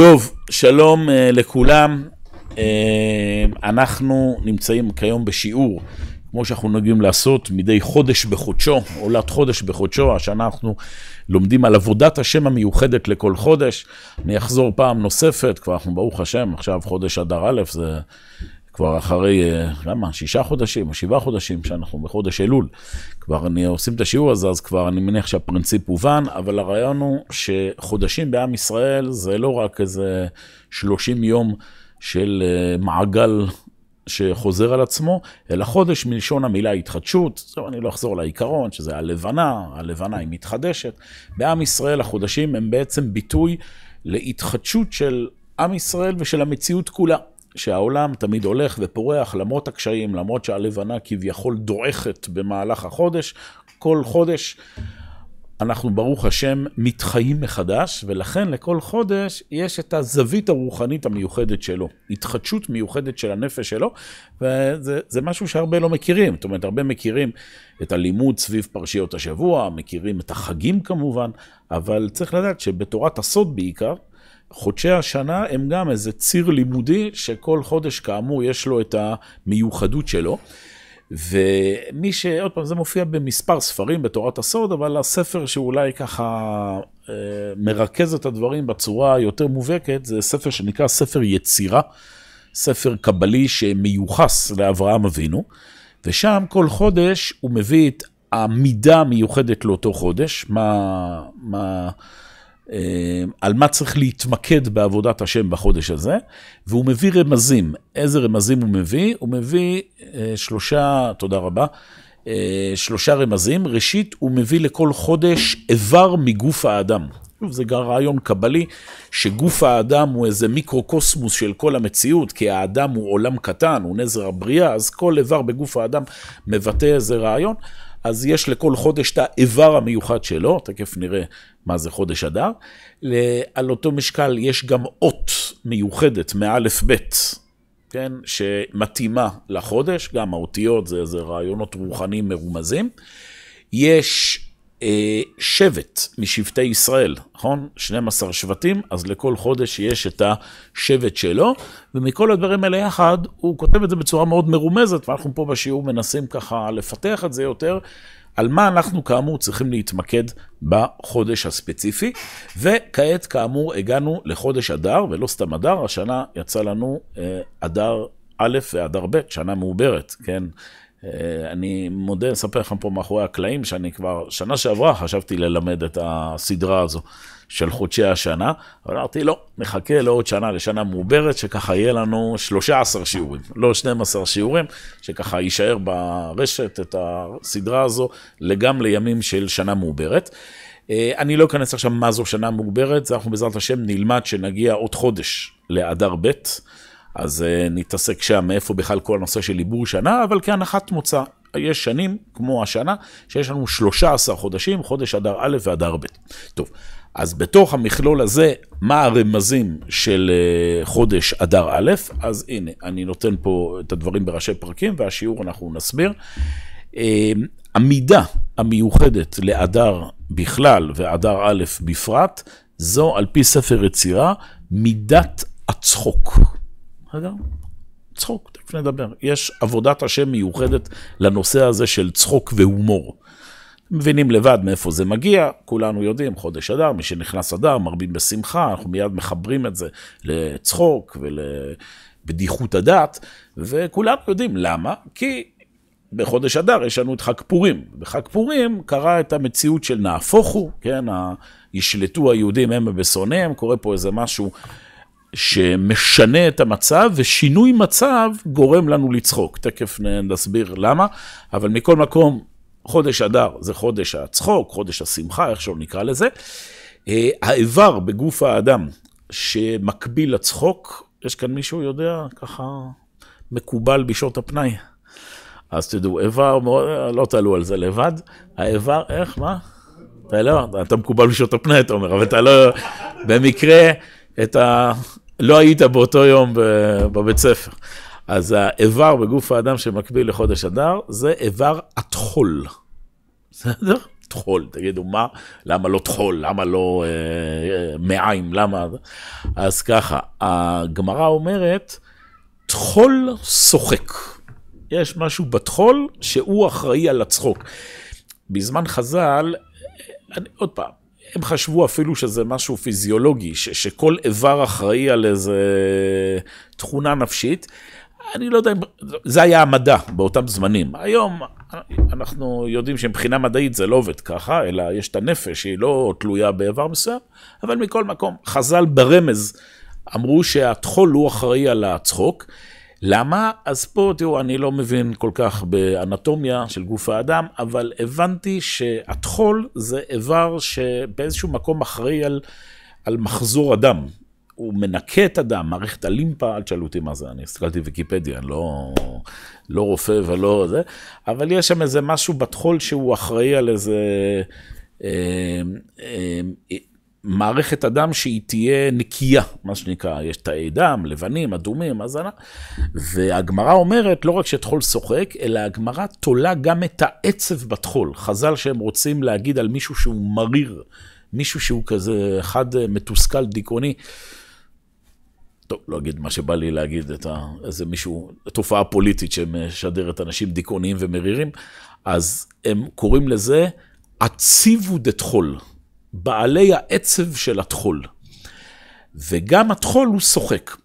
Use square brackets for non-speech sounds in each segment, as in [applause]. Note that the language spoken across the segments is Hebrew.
טוב, שלום uh, לכולם. Uh, אנחנו נמצאים כיום בשיעור, כמו שאנחנו נוהגים לעשות, מדי חודש בחודשו, עולת חודש בחודשו. השנה אנחנו לומדים על עבודת השם המיוחדת לכל חודש. אני אחזור פעם נוספת, כבר אנחנו ברוך השם, עכשיו חודש אדר א', זה כבר אחרי, למה, שישה חודשים או שבעה חודשים שאנחנו בחודש אלול. כבר אני עושים את השיעור הזה, אז כבר אני מניח שהפרינציפ הובן, אבל הרעיון הוא שחודשים בעם ישראל זה לא רק איזה 30 יום של מעגל שחוזר על עצמו, אלא חודש מלשון המילה התחדשות. טוב, אני לא אחזור לעיקרון, שזה הלבנה, הלבנה היא מתחדשת. בעם ישראל החודשים הם בעצם ביטוי להתחדשות של עם ישראל ושל המציאות כולה. שהעולם תמיד הולך ופורח למרות הקשיים, למרות שהלבנה כביכול דועכת במהלך החודש, כל חודש אנחנו ברוך השם מתחיים מחדש, ולכן לכל חודש יש את הזווית הרוחנית המיוחדת שלו, התחדשות מיוחדת של הנפש שלו, וזה משהו שהרבה לא מכירים. זאת אומרת, הרבה מכירים את הלימוד סביב פרשיות השבוע, מכירים את החגים כמובן, אבל צריך לדעת שבתורת הסוד בעיקר, חודשי השנה הם גם איזה ציר לימודי שכל חודש כאמור יש לו את המיוחדות שלו. ומי ש... עוד פעם, זה מופיע במספר ספרים בתורת הסוד, אבל הספר שאולי ככה אה, מרכז את הדברים בצורה היותר מובהקת, זה ספר שנקרא ספר יצירה, ספר קבלי שמיוחס לאברהם אבינו, ושם כל חודש הוא מביא את המידה המיוחדת לאותו חודש, מה... מה על מה צריך להתמקד בעבודת השם בחודש הזה, והוא מביא רמזים. איזה רמזים הוא מביא? הוא מביא אה, שלושה, תודה רבה, אה, שלושה רמזים. ראשית, הוא מביא לכל חודש איבר מגוף האדם. זה גם רעיון קבלי, שגוף האדם הוא איזה מיקרוקוסמוס של כל המציאות, כי האדם הוא עולם קטן, הוא נזר הבריאה, אז כל איבר בגוף האדם מבטא איזה רעיון. אז יש לכל חודש את האיבר המיוחד שלו, תכף נראה מה זה חודש אדר. על אותו משקל יש גם אות מיוחדת מאלף בית, כן, שמתאימה לחודש, גם האותיות זה איזה רעיונות רוחניים מרומזים. יש אה, שבט משבטי ישראל, נכון? 12 שבטים, אז לכל חודש יש את השבט שלו, ומכל הדברים האלה יחד, הוא כותב את זה בצורה מאוד מרומזת, ואנחנו פה בשיעור מנסים ככה לפתח את זה יותר, על מה אנחנו כאמור צריכים להתמקד בחודש הספציפי. וכעת כאמור הגענו לחודש אדר, ולא סתם אדר, השנה יצא לנו אה, אדר א' ואדר ב', שנה מעוברת, כן? אה, אני מודה, אספר לכם פה מאחורי הקלעים, שאני כבר שנה שעברה חשבתי ללמד את הסדרה הזו של חודשי השנה, אבל אמרתי, לא, נחכה לעוד שנה, לשנה מעוברת, שככה יהיה לנו 13 שיעורים, לא 12 שיעורים, שככה יישאר ברשת את הסדרה הזו לגם לימים של שנה מעוברת. אה, אני לא אכנס עכשיו מה זו שנה מעוברת, אנחנו בעזרת השם נלמד שנגיע עוד חודש לאדר ב'. אז uh, נתעסק שם מאיפה בכלל כל הנושא של עיבור שנה, אבל כהנחת מוצא. יש שנים, כמו השנה, שיש לנו 13 חודשים, חודש אדר א' ואדר ב'. טוב, אז בתוך המכלול הזה, מה הרמזים של uh, חודש אדר א'? אז הנה, אני נותן פה את הדברים בראשי פרקים, והשיעור אנחנו נסביר. Uh, המידה המיוחדת לאדר בכלל ואדר א' בפרט, זו על פי ספר יצירה, מידת הצחוק. רגע, צחוק, תכף נדבר. יש עבודת השם מיוחדת לנושא הזה של צחוק והומור. מבינים לבד מאיפה זה מגיע, כולנו יודעים, חודש אדר, מי שנכנס אדר, מרבים בשמחה, אנחנו מיד מחברים את זה לצחוק ולבדיחות הדת, וכולנו יודעים למה, כי בחודש אדר יש לנו את חג פורים. בחג פורים קרה את המציאות של נהפוך הוא, כן, ישלטו היהודים הם בשונאיהם, קורה פה איזה משהו שמשנה את המצב, ושינוי מצב גורם לנו לצחוק. תכף נסביר למה, אבל מכל מקום, חודש אדר זה חודש הצחוק, חודש השמחה, איך שלא נקרא לזה. אה, האיבר בגוף האדם שמקביל לצחוק, יש כאן מישהו יודע, ככה מקובל בשעות הפנאי. אז תדעו, איבר, לא תעלו על זה לבד, האיבר, איך, מה? אתה לא, אתה מקובל בשעות הפנאי, אתה אומר, אבל אתה לא, במקרה, את ה... לא היית באותו יום בבית ספר. אז האיבר בגוף האדם שמקביל לחודש אדר, זה איבר הטחול. בסדר? טחול, תגידו מה, למה לא טחול, למה לא אה, מעיים, למה... אז ככה, הגמרא אומרת, טחול שוחק. יש משהו בטחול שהוא אחראי על הצחוק. בזמן חז"ל, אני, עוד פעם, הם חשבו אפילו שזה משהו פיזיולוגי, ש, שכל איבר אחראי על איזה תכונה נפשית. אני לא יודע אם, זה היה המדע באותם זמנים. היום אנחנו יודעים שמבחינה מדעית זה לא עובד ככה, אלא יש את הנפש, היא לא תלויה באיבר מסוים, אבל מכל מקום, חז"ל ברמז אמרו שהטחול הוא אחראי על הצחוק. למה? אז פה, תראו, אני לא מבין כל כך באנטומיה של גוף האדם, אבל הבנתי שהטחול זה איבר שבאיזשהו מקום אחראי על, על מחזור הדם. הוא מנקה את הדם, מערכת הלימפה, אל תשאלו אותי מה זה, אני הסתכלתי ויקיפדיה, אני לא, לא רופא ולא זה, אבל יש שם איזה משהו בטחול שהוא אחראי על איזה... אה, אה, מערכת הדם שהיא תהיה נקייה, מה שנקרא, יש תאי דם, לבנים, אדומים, הזנה. והגמרא אומרת, לא רק שטחול שוחק, אלא הגמרא תולה גם את העצב בטחול. חז"ל שהם רוצים להגיד על מישהו שהוא מריר, מישהו שהוא כזה אחד מתוסכל, דיכאוני. טוב, לא אגיד מה שבא לי להגיד, את ה, איזה מישהו, תופעה פוליטית שמשדרת אנשים דיכאוניים ומרירים, אז הם קוראים לזה עציבו דטחול. בעלי העצב של הטחול. וגם הטחול הוא שוחק.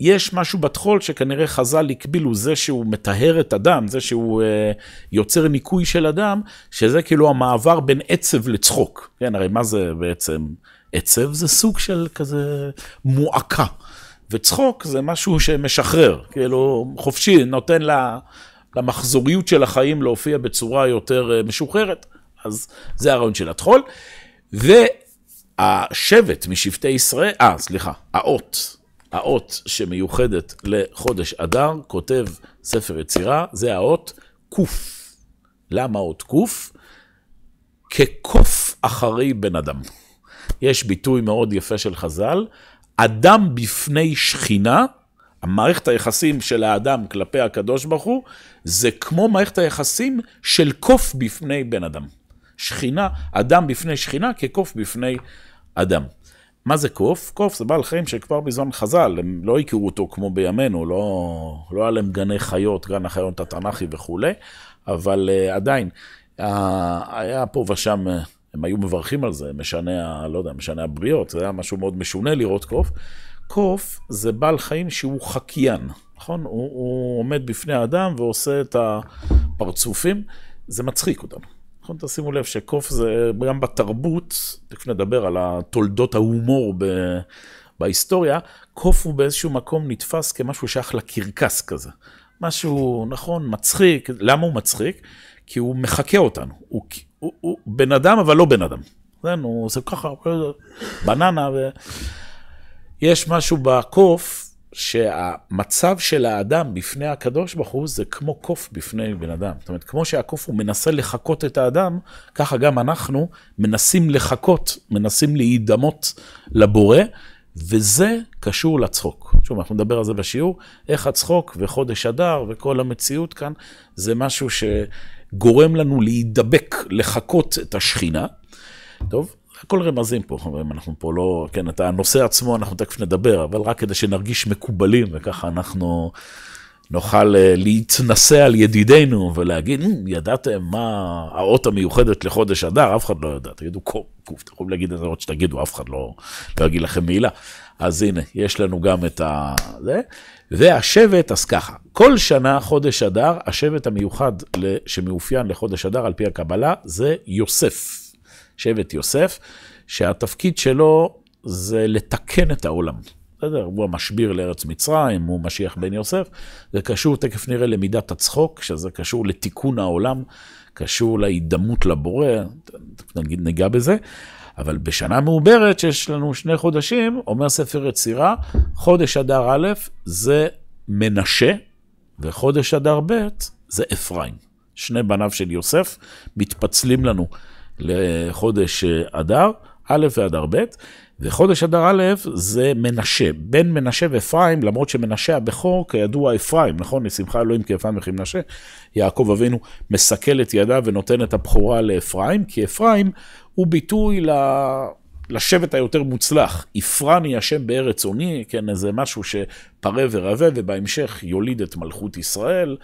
יש משהו בטחול שכנראה חז"ל הקבילו, זה שהוא מטהר את הדם, זה שהוא אה, יוצר ניקוי של הדם, שזה כאילו המעבר בין עצב לצחוק. כן, הרי מה זה בעצם עצב? זה סוג של כזה מועקה. וצחוק זה משהו שמשחרר, כאילו חופשי, נותן לה, למחזוריות של החיים להופיע בצורה יותר אה, משוחררת. אז זה הרעיון של הטחול. והשבט משבטי ישראל, אה, סליחה, האות, האות שמיוחדת לחודש אדר, כותב ספר יצירה, זה האות ק'. למה אות ק'? כקוף אחרי בן אדם. יש ביטוי מאוד יפה של חז"ל, אדם בפני שכינה, המערכת היחסים של האדם כלפי הקדוש ברוך הוא, זה כמו מערכת היחסים של קוף בפני בן אדם. שכינה, אדם בפני שכינה כקוף בפני אדם. מה זה קוף? קוף זה בעל חיים שכבר בזמן חז"ל, הם לא הכירו אותו כמו בימינו, לא, לא היה להם גני חיות, גן החיות התנ"כי וכולי, אבל uh, עדיין, uh, היה פה ושם, uh, הם היו מברכים על זה, משנה, לא יודע, משנה הבריות, זה היה משהו מאוד משונה לראות קוף. קוף זה בעל חיים שהוא חקיין, נכון? הוא, הוא עומד בפני האדם ועושה את הפרצופים, זה מצחיק אותנו. נכון, תשימו לב שקוף זה גם בתרבות, תכף נדבר על תולדות ההומור ב... בהיסטוריה, קוף הוא באיזשהו מקום נתפס כמשהו שייך לקרקס כזה. משהו, נכון, מצחיק. למה הוא מצחיק? כי הוא מחקה אותנו. הוא, הוא, הוא בן אדם, אבל לא בן אדם. כן, הוא עושה ככה, בננה, ו... יש משהו בקוף שהמצב של האדם בפני הקדוש ברוך הוא זה כמו קוף בפני בן אדם. זאת אומרת, כמו שהקוף הוא מנסה לחקות את האדם, ככה גם אנחנו מנסים לחקות, מנסים להידמות לבורא, וזה קשור לצחוק. שוב, אנחנו נדבר על זה בשיעור, איך הצחוק וחודש אדר וכל המציאות כאן, זה משהו שגורם לנו להידבק, לחקות את השכינה. טוב, הכל רמזים פה, חברים, אנחנו פה לא, כן, את הנושא עצמו אנחנו תכף נדבר, אבל רק כדי שנרגיש מקובלים, וככה אנחנו נוכל אה, להתנשא על ידידינו ולהגיד, ידעתם מה האות המיוחדת לחודש אדר? אף אחד לא יודע, תגידו קוף, אתם יכולים להגיד איזה אות שתגידו, אף אחד לא, לא יגיד לכם מילה. אז הנה, יש לנו גם את ה... זה. והשבט, אז ככה, כל שנה, חודש אדר, השבט המיוחד שמאופיין לחודש אדר על פי הקבלה, זה יוסף. שבט יוסף, שהתפקיד שלו זה לתקן את העולם. בסדר? הוא המשביר לארץ מצרים, הוא משיח בן יוסף. זה קשור, תכף נראה, למידת הצחוק, שזה קשור לתיקון העולם, קשור להידמות לבורא, נגיד ניגע בזה. אבל בשנה מעוברת, שיש לנו שני חודשים, אומר ספר יצירה, חודש אדר א' זה מנשה, וחודש אדר ב' זה אפרים. שני בניו של יוסף מתפצלים לנו לחודש אה, אדר, א' ואדר ב', וחודש אדר א' זה מנשה, בין מנשה ואפרים, למרות שמנשה הבכור, כידוע אפרים, נכון? לשמחה אלוהים כי אפרים וכי מנשה, יעקב אבינו מסכל את ידיו ונותן את הבכורה לאפרים, כי אפרים הוא ביטוי ל... לשבט היותר מוצלח. יפרני השם בארץ עוני, כן, איזה משהו שפרה ורבה, ובהמשך יוליד את מלכות ישראל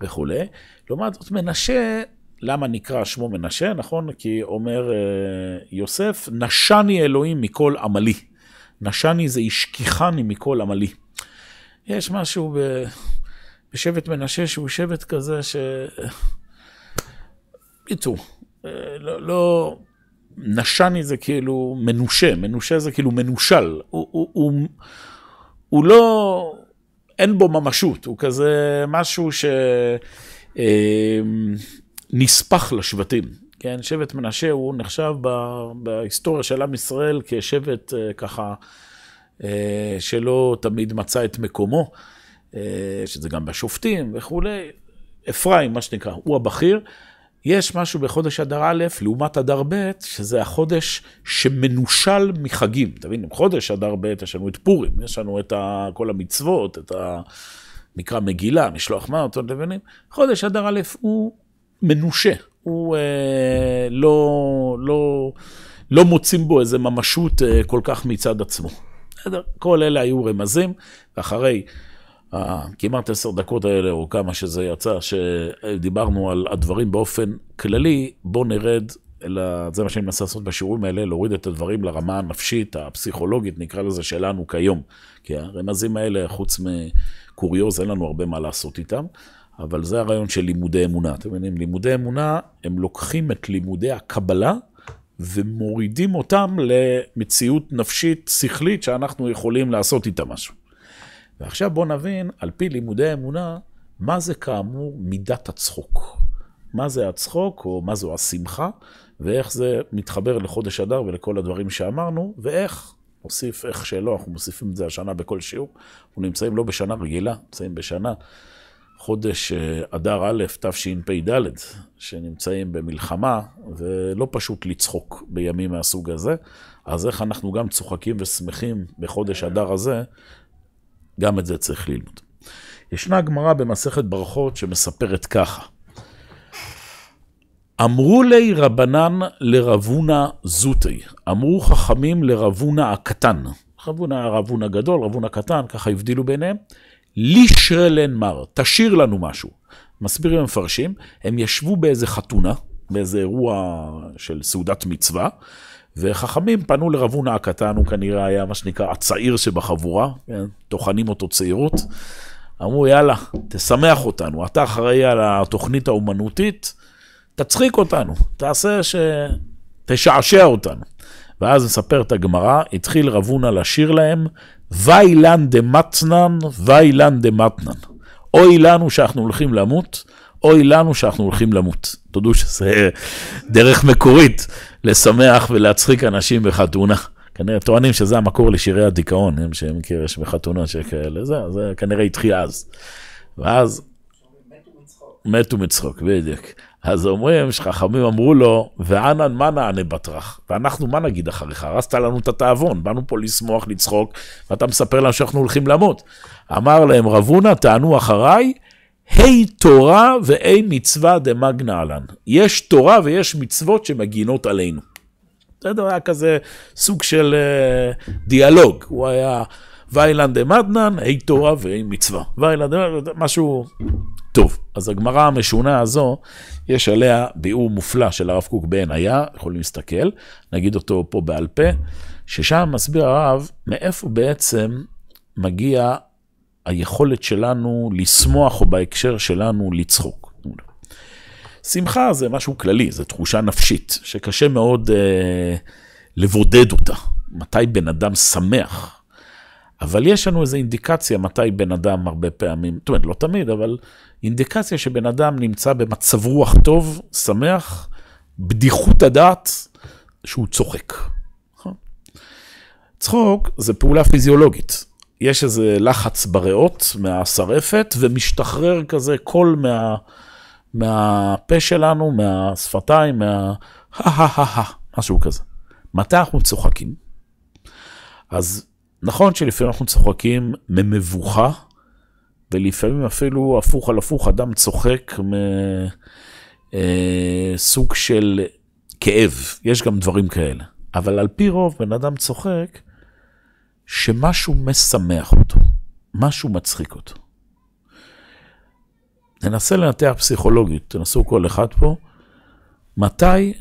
וכולי. לעומת זאת, מנשה, למה נקרא שמו מנשה? נכון? כי אומר uh, יוסף, נשני אלוהים מכל עמלי. נשני זה השכיחני מכל עמלי. יש משהו ב... בשבט מנשה שהוא שבט כזה ש... בקיצור, אה, לא, לא, נשני זה כאילו מנושה, מנושה זה כאילו מנושל. הוא, הוא, הוא, הוא לא, אין בו ממשות, הוא כזה משהו שנספח אה, לשבטים. כן, שבט מנשה הוא נחשב בהיסטוריה של עם ישראל כשבט אה, ככה אה, שלא תמיד מצא את מקומו, שזה גם בשופטים וכולי. אפרים, מה שנקרא, הוא הבכיר. יש משהו בחודש אדר א', לעומת אדר ב', שזה החודש שמנושל מחגים. תבין, חודש אדר ב', יש לנו את פורים, יש לנו את ה, כל המצוות, את ה... נקרא מגילה, משלוח מעות, לבנים. חודש אדר א' הוא מנושה, הוא אה, לא, לא, לא מוצאים בו איזה ממשות אה, כל כך מצד עצמו. כל אלה היו רמזים, ואחרי הכמעט עשר דקות האלה, או כמה שזה יצא, שדיברנו על הדברים באופן כללי, בואו נרד, אלא זה מה שאני מנסה לעשות בשיעורים האלה, להוריד את הדברים לרמה הנפשית, הפסיכולוגית, נקרא לזה, שלנו כיום. כי הרמזים האלה, חוץ מקוריוז, אין לנו הרבה מה לעשות איתם. אבל זה הרעיון של לימודי אמונה. אתם מבינים, לימודי אמונה, הם לוקחים את לימודי הקבלה ומורידים אותם למציאות נפשית, שכלית, שאנחנו יכולים לעשות איתה משהו. ועכשיו בואו נבין, על פי לימודי האמונה, מה זה כאמור מידת הצחוק. מה זה הצחוק, או מה זו השמחה, ואיך זה מתחבר לחודש אדר ולכל הדברים שאמרנו, ואיך, נוסיף איך שלא, אנחנו מוסיפים את זה השנה בכל שיעור, אנחנו נמצאים לא בשנה רגילה, נמצאים בשנה, חודש אה, אדר א', תשפ"ד, שנמצאים במלחמה, ולא פשוט לצחוק בימים מהסוג הזה, אז איך אנחנו גם צוחקים ושמחים בחודש אדר הזה, גם את זה צריך ללמוד. ישנה גמרא במסכת ברכות שמספרת ככה: אמרו לי רבנן לרבונה זוטי, אמרו חכמים לרבונה הקטן. רבונה, רבונה גדול, רבונה קטן, ככה הבדילו ביניהם. לישרלן מר, תשאיר לנו משהו. מסבירים המפרשים, הם ישבו באיזה חתונה, באיזה אירוע של סעודת מצווה, וחכמים פנו לרב הונא הקטן, הוא כנראה היה מה שנקרא הצעיר שבחבורה, כן? טוחנים אותו צעירות. אמרו, יאללה, תשמח אותנו, אתה אחראי על התוכנית האומנותית, תצחיק אותנו, תעשה ש... תשעשע אותנו. ואז נספר את הגמרא, התחיל רב הונא לשיר להם, ואילן דמתנן, ואילן דמתנן. אוי לנו שאנחנו הולכים למות, אוי לנו שאנחנו הולכים למות. תודו שזה דרך מקורית לשמח ולהצחיק אנשים בחתונה. כנראה טוענים שזה המקור לשירי הדיכאון, הם שהם מכיר, יש בחתונות שכאלה, זה, זה כנראה התחיל אז. ואז... מתו מצחוק, בדיוק. אז אומרים שחכמים אמרו לו, ואנן מה נענה בטרח? ואנחנו מה נגיד אחריך? הרסת לנו את התיאבון, באנו פה לשמוח, לצחוק, ואתה מספר לנו שאנחנו הולכים למות. אמר להם רבונה, טענו אחריי, היי תורה ואי מצווה דמגנה עלן. יש תורה ויש מצוות שמגינות עלינו. בסדר, היה כזה סוג של uh, דיאלוג. הוא היה ויילן דמדנן, היי תורה והי מצווה. ויילן דמדנן, משהו טוב. אז הגמרא המשונה הזו, יש עליה ביאור מופלא של הרב קוק בעין היה, יכולים להסתכל, נגיד אותו פה בעל פה, ששם מסביר הרב מאיפה בעצם מגיע היכולת שלנו לשמוח, או בהקשר שלנו לצחוק. שמחה זה משהו כללי, זו תחושה נפשית, שקשה מאוד אה, לבודד אותה. מתי בן אדם שמח? אבל יש לנו איזו אינדיקציה מתי בן אדם הרבה פעמים, זאת אומרת, לא תמיד, אבל אינדיקציה שבן אדם נמצא במצב רוח טוב, שמח, בדיחות הדעת, שהוא צוחק. נכון? צחוק זה פעולה פיזיולוגית. יש איזה לחץ בריאות מהשרפת, ומשתחרר כזה קול מה, מהפה שלנו, מהשפתיים, מה... הא משהו כזה. מתי אנחנו צוחקים? אז נכון שלפעמים אנחנו צוחקים ממבוכה, ולפעמים אפילו הפוך על הפוך, אדם צוחק מסוג אה, של כאב, יש גם דברים כאלה. אבל על פי רוב, בן אדם צוחק שמשהו משמח אותו, משהו מצחיק אותו. ננסה לנתח פסיכולוגית, תנסו כל אחד פה, מתי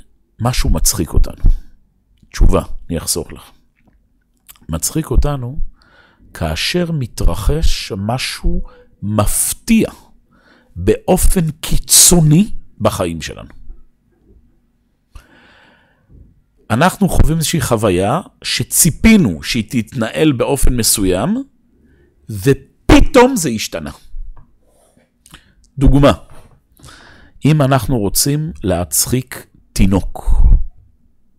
משהו מצחיק אותנו? תשובה, אני אחסוך לך. מצחיק אותנו כאשר מתרחש משהו מפתיע באופן קיצוני בחיים שלנו. אנחנו חווים איזושהי חוויה שציפינו שהיא תתנהל באופן מסוים, ופתאום זה השתנה. דוגמה, אם אנחנו רוצים להצחיק תינוק,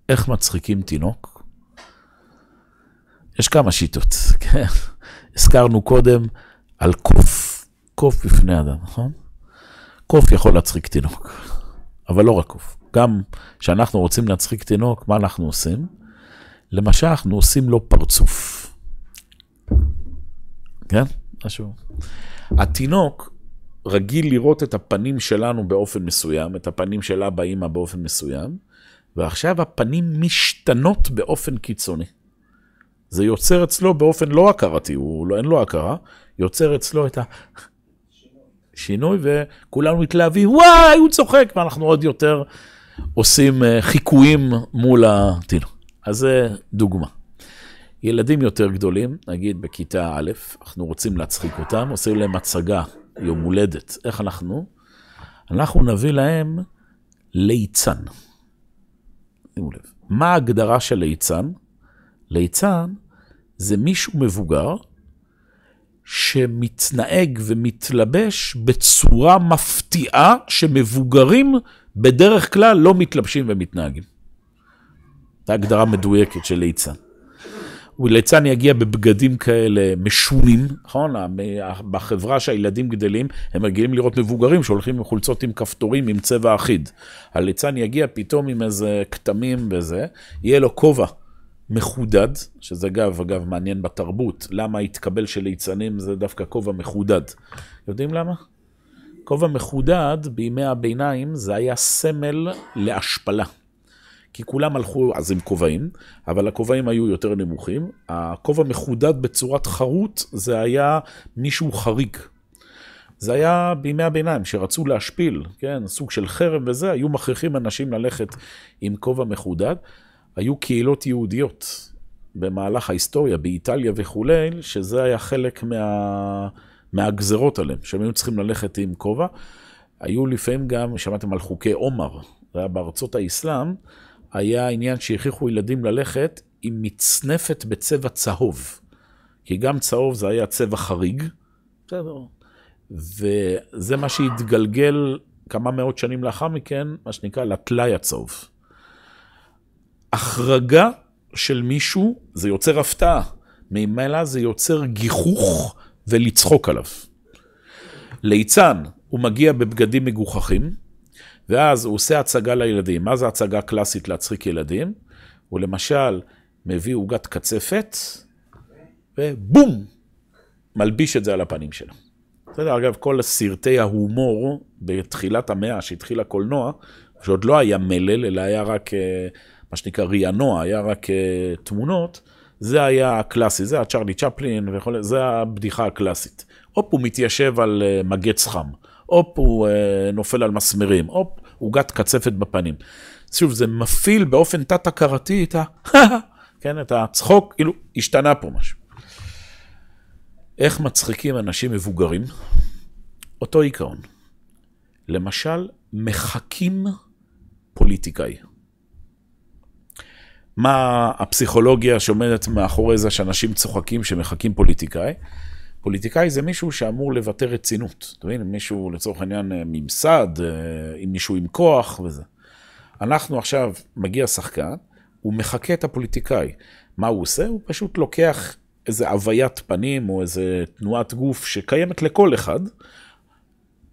איך מצחיקים תינוק? יש כמה שיטות, [laughs] כן? הזכרנו קודם על קוף, קוף בפני אדם, נכון? קוף יכול להצחיק תינוק, אבל לא רק קוף. גם כשאנחנו רוצים להצחיק תינוק, מה אנחנו עושים? למשל, אנחנו עושים לו פרצוף. כן? משהו. התינוק רגיל לראות את הפנים שלנו באופן מסוים, את הפנים של אבא אימא באופן מסוים, ועכשיו הפנים משתנות באופן קיצוני. זה יוצר אצלו באופן לא הכרתי, הוא לא, אין לו הכרה, יוצר אצלו את השינוי, וכולנו מתלהבים, וואי, הוא צוחק, ואנחנו עוד יותר עושים אה, חיקויים מול התינוק. אז זה דוגמה. ילדים יותר גדולים, נגיד בכיתה א', אנחנו רוצים להצחיק אותם, עושים להם הצגה, יום הולדת. איך אנחנו? אנחנו נביא להם ליצן. שימו לב. מה ההגדרה של ליצן? ליצן זה מישהו מבוגר שמתנהג ומתלבש בצורה מפתיעה שמבוגרים בדרך כלל לא מתלבשים ומתנהגים. זו הגדרה מדויקת של ליצן. ליצן יגיע בבגדים כאלה משונים, נכון? בחברה שהילדים גדלים, הם רגילים לראות מבוגרים שהולכים עם חולצות עם כפתורים עם צבע אחיד. הליצן יגיע פתאום עם איזה כתמים וזה, יהיה לו כובע מחודד, שזה אגב, אגב, מעניין בתרבות, למה התקבל של ליצנים זה דווקא כובע מחודד. יודעים למה? כובע מחודד בימי הביניים זה היה סמל להשפלה. כי כולם הלכו אז עם כובעים, אבל הכובעים היו יותר נמוכים. הכובע מחודד בצורת חרוט, זה היה מישהו חריג. זה היה בימי הביניים, שרצו להשפיל, כן, סוג של חרם וזה, היו מכריחים אנשים ללכת עם כובע מחודד. היו קהילות יהודיות במהלך ההיסטוריה, באיטליה וכולי, שזה היה חלק מה... מהגזרות עליהם, שהם היו צריכים ללכת עם כובע. היו לפעמים גם, שמעתם על חוקי עומר, זה היה בארצות האסלאם, היה עניין שהכריחו ילדים ללכת עם מצנפת בצבע צהוב. כי גם צהוב זה היה צבע חריג, בסדר. וזה מה שהתגלגל כמה מאות שנים לאחר מכן, מה שנקרא לטלאי הצהוב. החרגה של מישהו, זה יוצר הפתעה. ממילא זה יוצר גיחוך ולצחוק עליו. ליצן, הוא מגיע בבגדים מגוחכים, ואז הוא עושה הצגה לילדים. מה זה הצגה קלאסית להצחיק ילדים? הוא למשל מביא עוגת קצפת, ובום, מלביש את זה על הפנים שלו. בסדר, אגב, כל סרטי ההומור בתחילת המאה, שהתחיל הקולנוע, שעוד לא היה מלל, אלא היה רק אה, מה שנקרא ריאנוע, היה רק אה, תמונות, זה היה הקלאסי, זה הצ'רלי צ'פלין וכל זה הבדיחה הקלאסית. הופ, הוא מתיישב על אה, מגץ חם, הופ, הוא אה, נופל על מסמרים, הופ, עוגת קצפת בפנים. שוב, זה מפעיל באופן תת-הכרתי את ה... [laughs] כן, את הצחוק, כאילו, השתנה פה משהו. איך מצחיקים אנשים מבוגרים? אותו עיקרון. למשל, מחקים פוליטיקאי. מה הפסיכולוגיה שעומדת מאחורי זה שאנשים צוחקים שמחקים פוליטיקאי? פוליטיקאי זה מישהו שאמור לבטא רצינות. אתה מבין? מישהו לצורך העניין אה, ממסד, אה, עם מישהו עם כוח וזה. אנחנו עכשיו, מגיע שחקן, הוא מחקה את הפוליטיקאי. מה הוא עושה? הוא פשוט לוקח איזה הוויית פנים או איזה תנועת גוף שקיימת לכל אחד,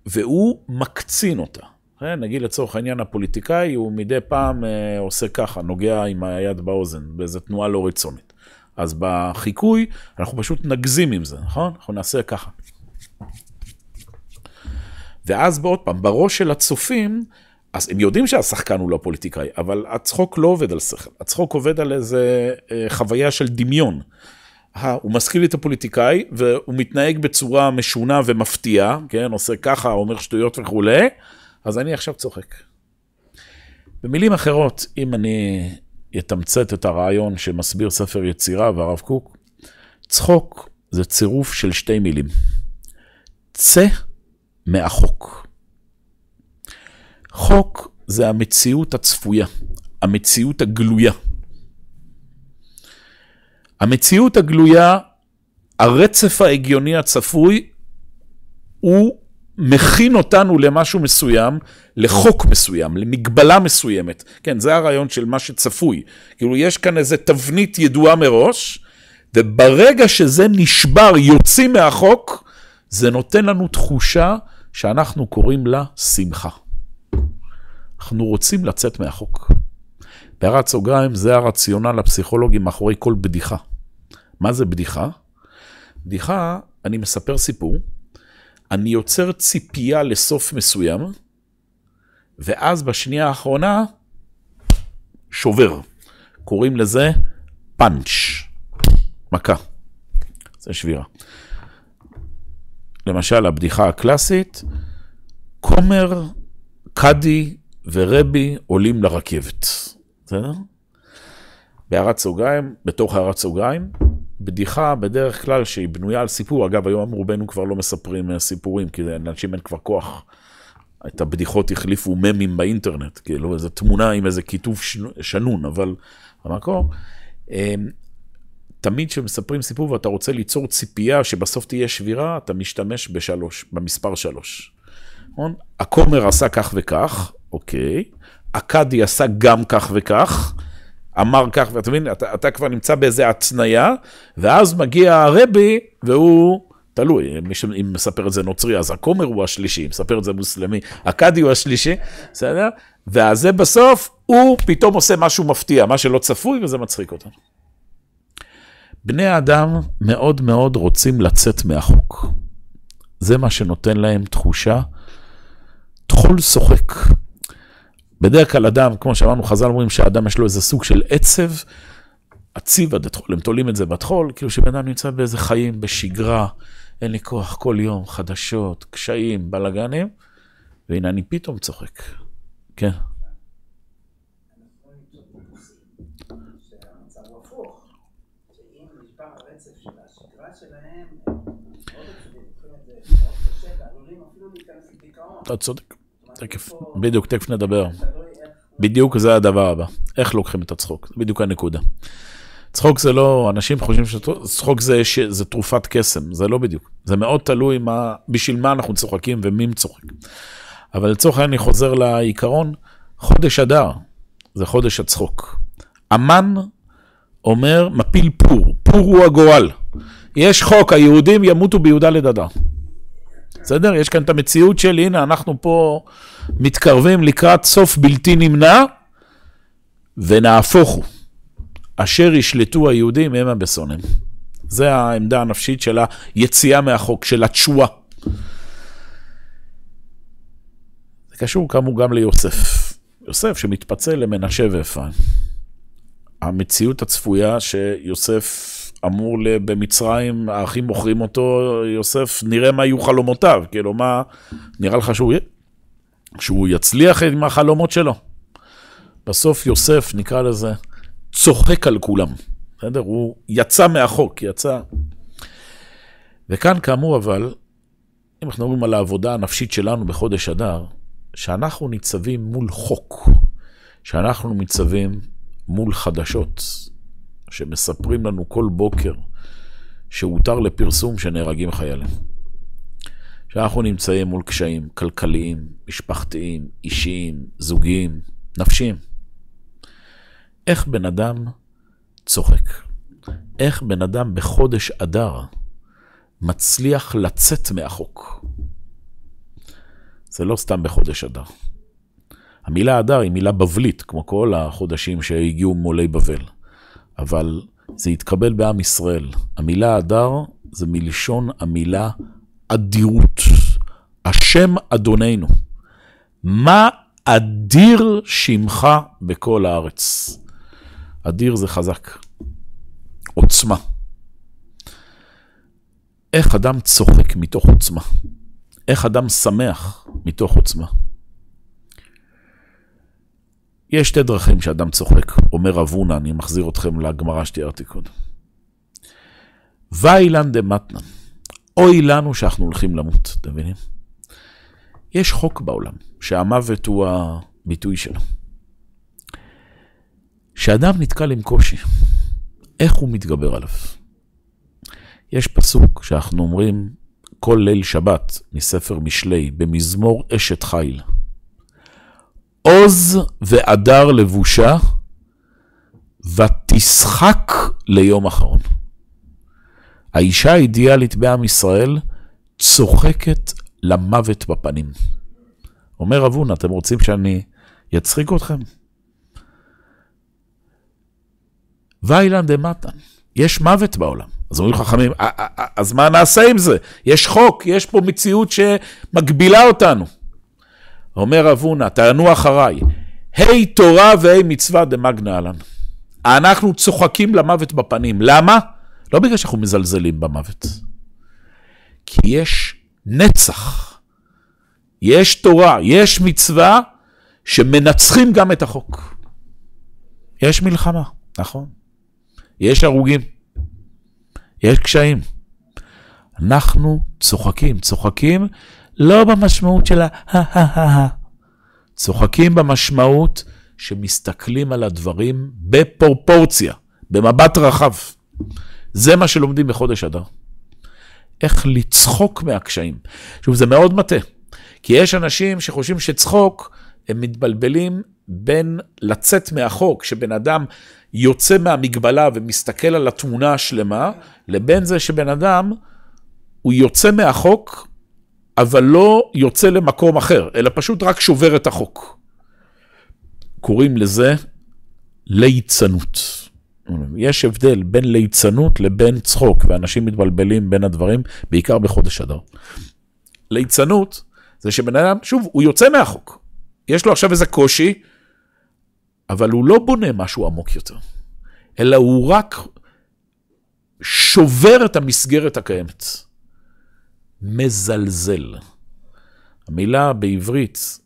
והוא מקצין אותה. כן, נגיד לצורך העניין הפוליטיקאי, הוא מדי פעם אה, עושה ככה, נוגע עם היד באוזן, באיזו תנועה לא רצונית. אז בחיקוי, אנחנו פשוט נגזים עם זה, נכון? אנחנו נעשה ככה. ואז בעוד פעם, בראש של הצופים, אז הם יודעים שהשחקן הוא לא פוליטיקאי, אבל הצחוק לא עובד על שכל, הצחוק עובד על איזה אה, חוויה של דמיון. הוא מזכיר לי את הפוליטיקאי, והוא מתנהג בצורה משונה ומפתיעה, כן, עושה ככה, אומר שטויות וכולי, אז אני עכשיו צוחק. במילים אחרות, אם אני אתמצת את הרעיון שמסביר ספר יצירה והרב קוק, צחוק זה צירוף של שתי מילים. צא מהחוק. חוק זה המציאות הצפויה, המציאות הגלויה. המציאות הגלויה, הרצף ההגיוני הצפוי, הוא מכין אותנו למשהו מסוים, לחוק מסוים, למגבלה מסוימת. כן, זה הרעיון של מה שצפוי. כאילו, יש כאן איזו תבנית ידועה מראש, וברגע שזה נשבר, יוצאים מהחוק, זה נותן לנו תחושה שאנחנו קוראים לה שמחה. אנחנו רוצים לצאת מהחוק. בהערת סוגריים, זה הרציונל הפסיכולוגי מאחורי כל בדיחה. מה זה בדיחה? בדיחה, אני מספר סיפור, אני יוצר ציפייה לסוף מסוים, ואז בשנייה האחרונה, שובר. קוראים לזה פאנץ', מכה. זה שבירה. למשל, הבדיחה הקלאסית, כומר, קאדי ורבי עולים לרכבת. בסדר? בהערת סוגריים, בתוך הערת סוגריים, בדיחה בדרך כלל שהיא בנויה על סיפור, אגב, היום רובנו כבר לא מספרים אה, סיפורים, כי לאנשים אין כבר כוח. את הבדיחות החליפו ממים באינטרנט, כאילו איזו תמונה עם איזה כיתוב שנון, אבל המקור, אמ, תמיד כשמספרים סיפור ואתה רוצה ליצור ציפייה שבסוף תהיה שבירה, אתה משתמש בשלוש, במספר שלוש. נכון? הכומר עשה כך וכך, אוקיי. אכדי עשה גם כך וכך, אמר כך, ואתה מבין, אתה, אתה כבר נמצא באיזה התניה, ואז מגיע הרבי, והוא, תלוי, מי שמספר את זה נוצרי, אז הכומר הוא השלישי, מספר את זה מוסלמי, אכדי הוא השלישי, בסדר? והזה בסוף, הוא פתאום עושה משהו מפתיע, מה שלא צפוי, וזה מצחיק אותנו. בני האדם מאוד מאוד רוצים לצאת מהחוק. זה מה שנותן להם תחושה, טחול שוחק. בדרך כלל אדם, כמו שאמרנו, חז"ל אומרים שהאדם יש לו איזה סוג של עצב, עציב עד הטחול, הם תולים את זה בטחול, כאילו שבן אדם נמצא באיזה חיים, בשגרה, אין לי כוח כל יום, חדשות, קשיים, בלאגנים, והנה אני פתאום צוחק. כן. אתה צודק. תכף, בדיוק, תכף נדבר. בדיוק זה הדבר הבא. איך לוקחים את הצחוק? זה בדיוק הנקודה. צחוק זה לא, אנשים חושבים שצחוק זה, זה תרופת קסם, זה לא בדיוק. זה מאוד תלוי מה, בשביל מה אנחנו צוחקים ומי צוחק. אבל לצורך העניין אני חוזר לעיקרון, חודש אדר זה חודש הצחוק. המן אומר, מפיל פור, פור הוא הגורל. יש חוק, היהודים ימותו ביהודה לדדה. בסדר? יש כאן את המציאות של, הנה, אנחנו פה מתקרבים לקראת סוף בלתי נמנע, ונהפוך הוא. אשר ישלטו היהודים המה בשונאים. זה העמדה הנפשית של היציאה מהחוק, של התשואה. זה קשור כאמור גם ליוסף. יוסף שמתפצל למנשה ואפרים. המציאות הצפויה שיוסף אמור במצרים, האחים מוכרים אותו, יוסף, נראה מה יהיו חלומותיו, כאילו מה, נראה לך שהוא, שהוא יצליח עם החלומות שלו. בסוף יוסף, נקרא לזה, צוחק על כולם, בסדר? הוא יצא מהחוק, יצא. וכאן כאמור אבל, אם אנחנו מדברים על העבודה הנפשית שלנו בחודש אדר, שאנחנו ניצבים מול חוק, שאנחנו ניצבים מול חדשות, שמספרים לנו כל בוקר שהותר לפרסום שנהרגים חיילים. שאנחנו נמצאים מול קשיים כלכליים, משפחתיים, אישיים, זוגיים, נפשיים. איך בן אדם צוחק? איך בן אדם בחודש אדר מצליח לצאת מהחוק? זה לא סתם בחודש אדר. המילה אדר היא מילה בבלית, כמו כל החודשים שהגיעו מעולי בבל. אבל זה התקבל בעם ישראל. המילה אדר זה מלשון המילה אדירות. השם אדוננו. מה אדיר שמך בכל הארץ. אדיר זה חזק. עוצמה. איך אדם צוחק מתוך עוצמה? איך אדם שמח מתוך עוצמה? יש שתי דרכים שאדם צוחק, אומר רב הונא, אני מחזיר אתכם לגמרא שתיארתי קודם. ואילן דמתנן, אוי לנו שאנחנו הולכים למות, אתם מבינים? יש חוק בעולם, שהמוות הוא הביטוי שלו. כשאדם נתקל עם קושי, איך הוא מתגבר עליו? יש פסוק שאנחנו אומרים כל ליל שבת מספר משלי, במזמור אשת חיל. עוז והדר לבושה, ותשחק ליום אחרון. האישה האידיאלית בעם ישראל צוחקת למוות בפנים. אומר הונא, אתם רוצים שאני אצחיק אתכם? ואילן דמתן, יש מוות בעולם. אז אומרים חכמים, אז מה נעשה עם זה? יש חוק, יש פה מציאות שמגבילה אותנו. אומר רב הונא, תענו אחריי, היי תורה והי מצווה דמגנה עלן. אנחנו צוחקים למוות בפנים. למה? לא בגלל שאנחנו מזלזלים במוות. כי יש נצח, יש תורה, יש מצווה שמנצחים גם את החוק. יש מלחמה, נכון. יש הרוגים, יש קשיים. אנחנו צוחקים, צוחקים לא במשמעות של ה-ה-ה-ה, צוחקים במשמעות שמסתכלים על הדברים בפרופורציה, במבט רחב. זה מה שלומדים בחודש אדר. איך לצחוק מהקשיים. שוב, זה מאוד מטה, כי יש אנשים שחושבים שצחוק, הם מתבלבלים בין לצאת מהחוק, שבן אדם יוצא מהמגבלה ומסתכל על התמונה השלמה, לבין זה שבן אדם, הוא יוצא מהחוק, אבל לא יוצא למקום אחר, אלא פשוט רק שובר את החוק. קוראים לזה ליצנות. יש הבדל בין ליצנות לבין צחוק, ואנשים מתבלבלים בין הדברים, בעיקר בחודש אדר. ליצנות זה שבן אדם, שוב, הוא יוצא מהחוק. יש לו עכשיו איזה קושי, אבל הוא לא בונה משהו עמוק יותר, אלא הוא רק שובר את המסגרת הקיימת. מזלזל. המילה בעברית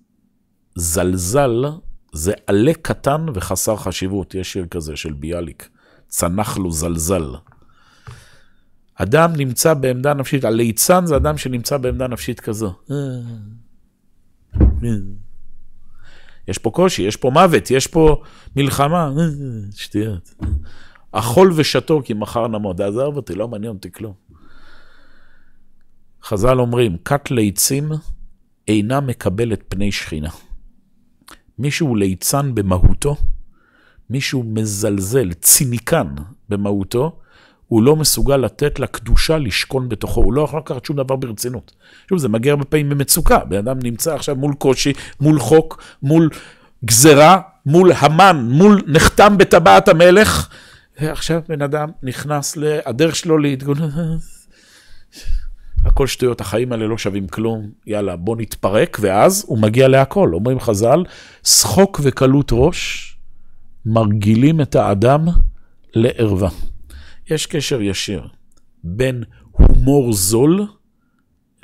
זלזל זה עלה קטן וחסר חשיבות. יש שיר כזה של ביאליק, צנח לו זלזל. אדם נמצא בעמדה נפשית, הליצן זה אדם שנמצא בעמדה נפשית כזו. יש פה קושי, יש פה מוות, יש פה מלחמה, שטויות. אכול ושתו כי מחר נמות, עזוב אותי, לא מעניין אותי כלום. חז"ל אומרים, כת ליצים אינה מקבלת פני שכינה. מישהו ליצן במהותו, מישהו מזלזל, ציניקן במהותו, הוא לא מסוגל לתת לקדושה לשכון בתוכו, הוא לא יכול לקחת שום דבר ברצינות. שוב, זה מגיע הרבה פעמים במצוקה, בן אדם נמצא עכשיו מול קושי, מול חוק, מול גזרה, מול המן, מול נחתם בטבעת המלך, ועכשיו בן אדם נכנס לדרך שלו להתגונן. הכל שטויות, החיים האלה לא שווים כלום, יאללה, בוא נתפרק, ואז הוא מגיע להכל. אומרים חז"ל, שחוק וקלות ראש מרגילים את האדם לערווה. יש קשר ישיר בין הומור זול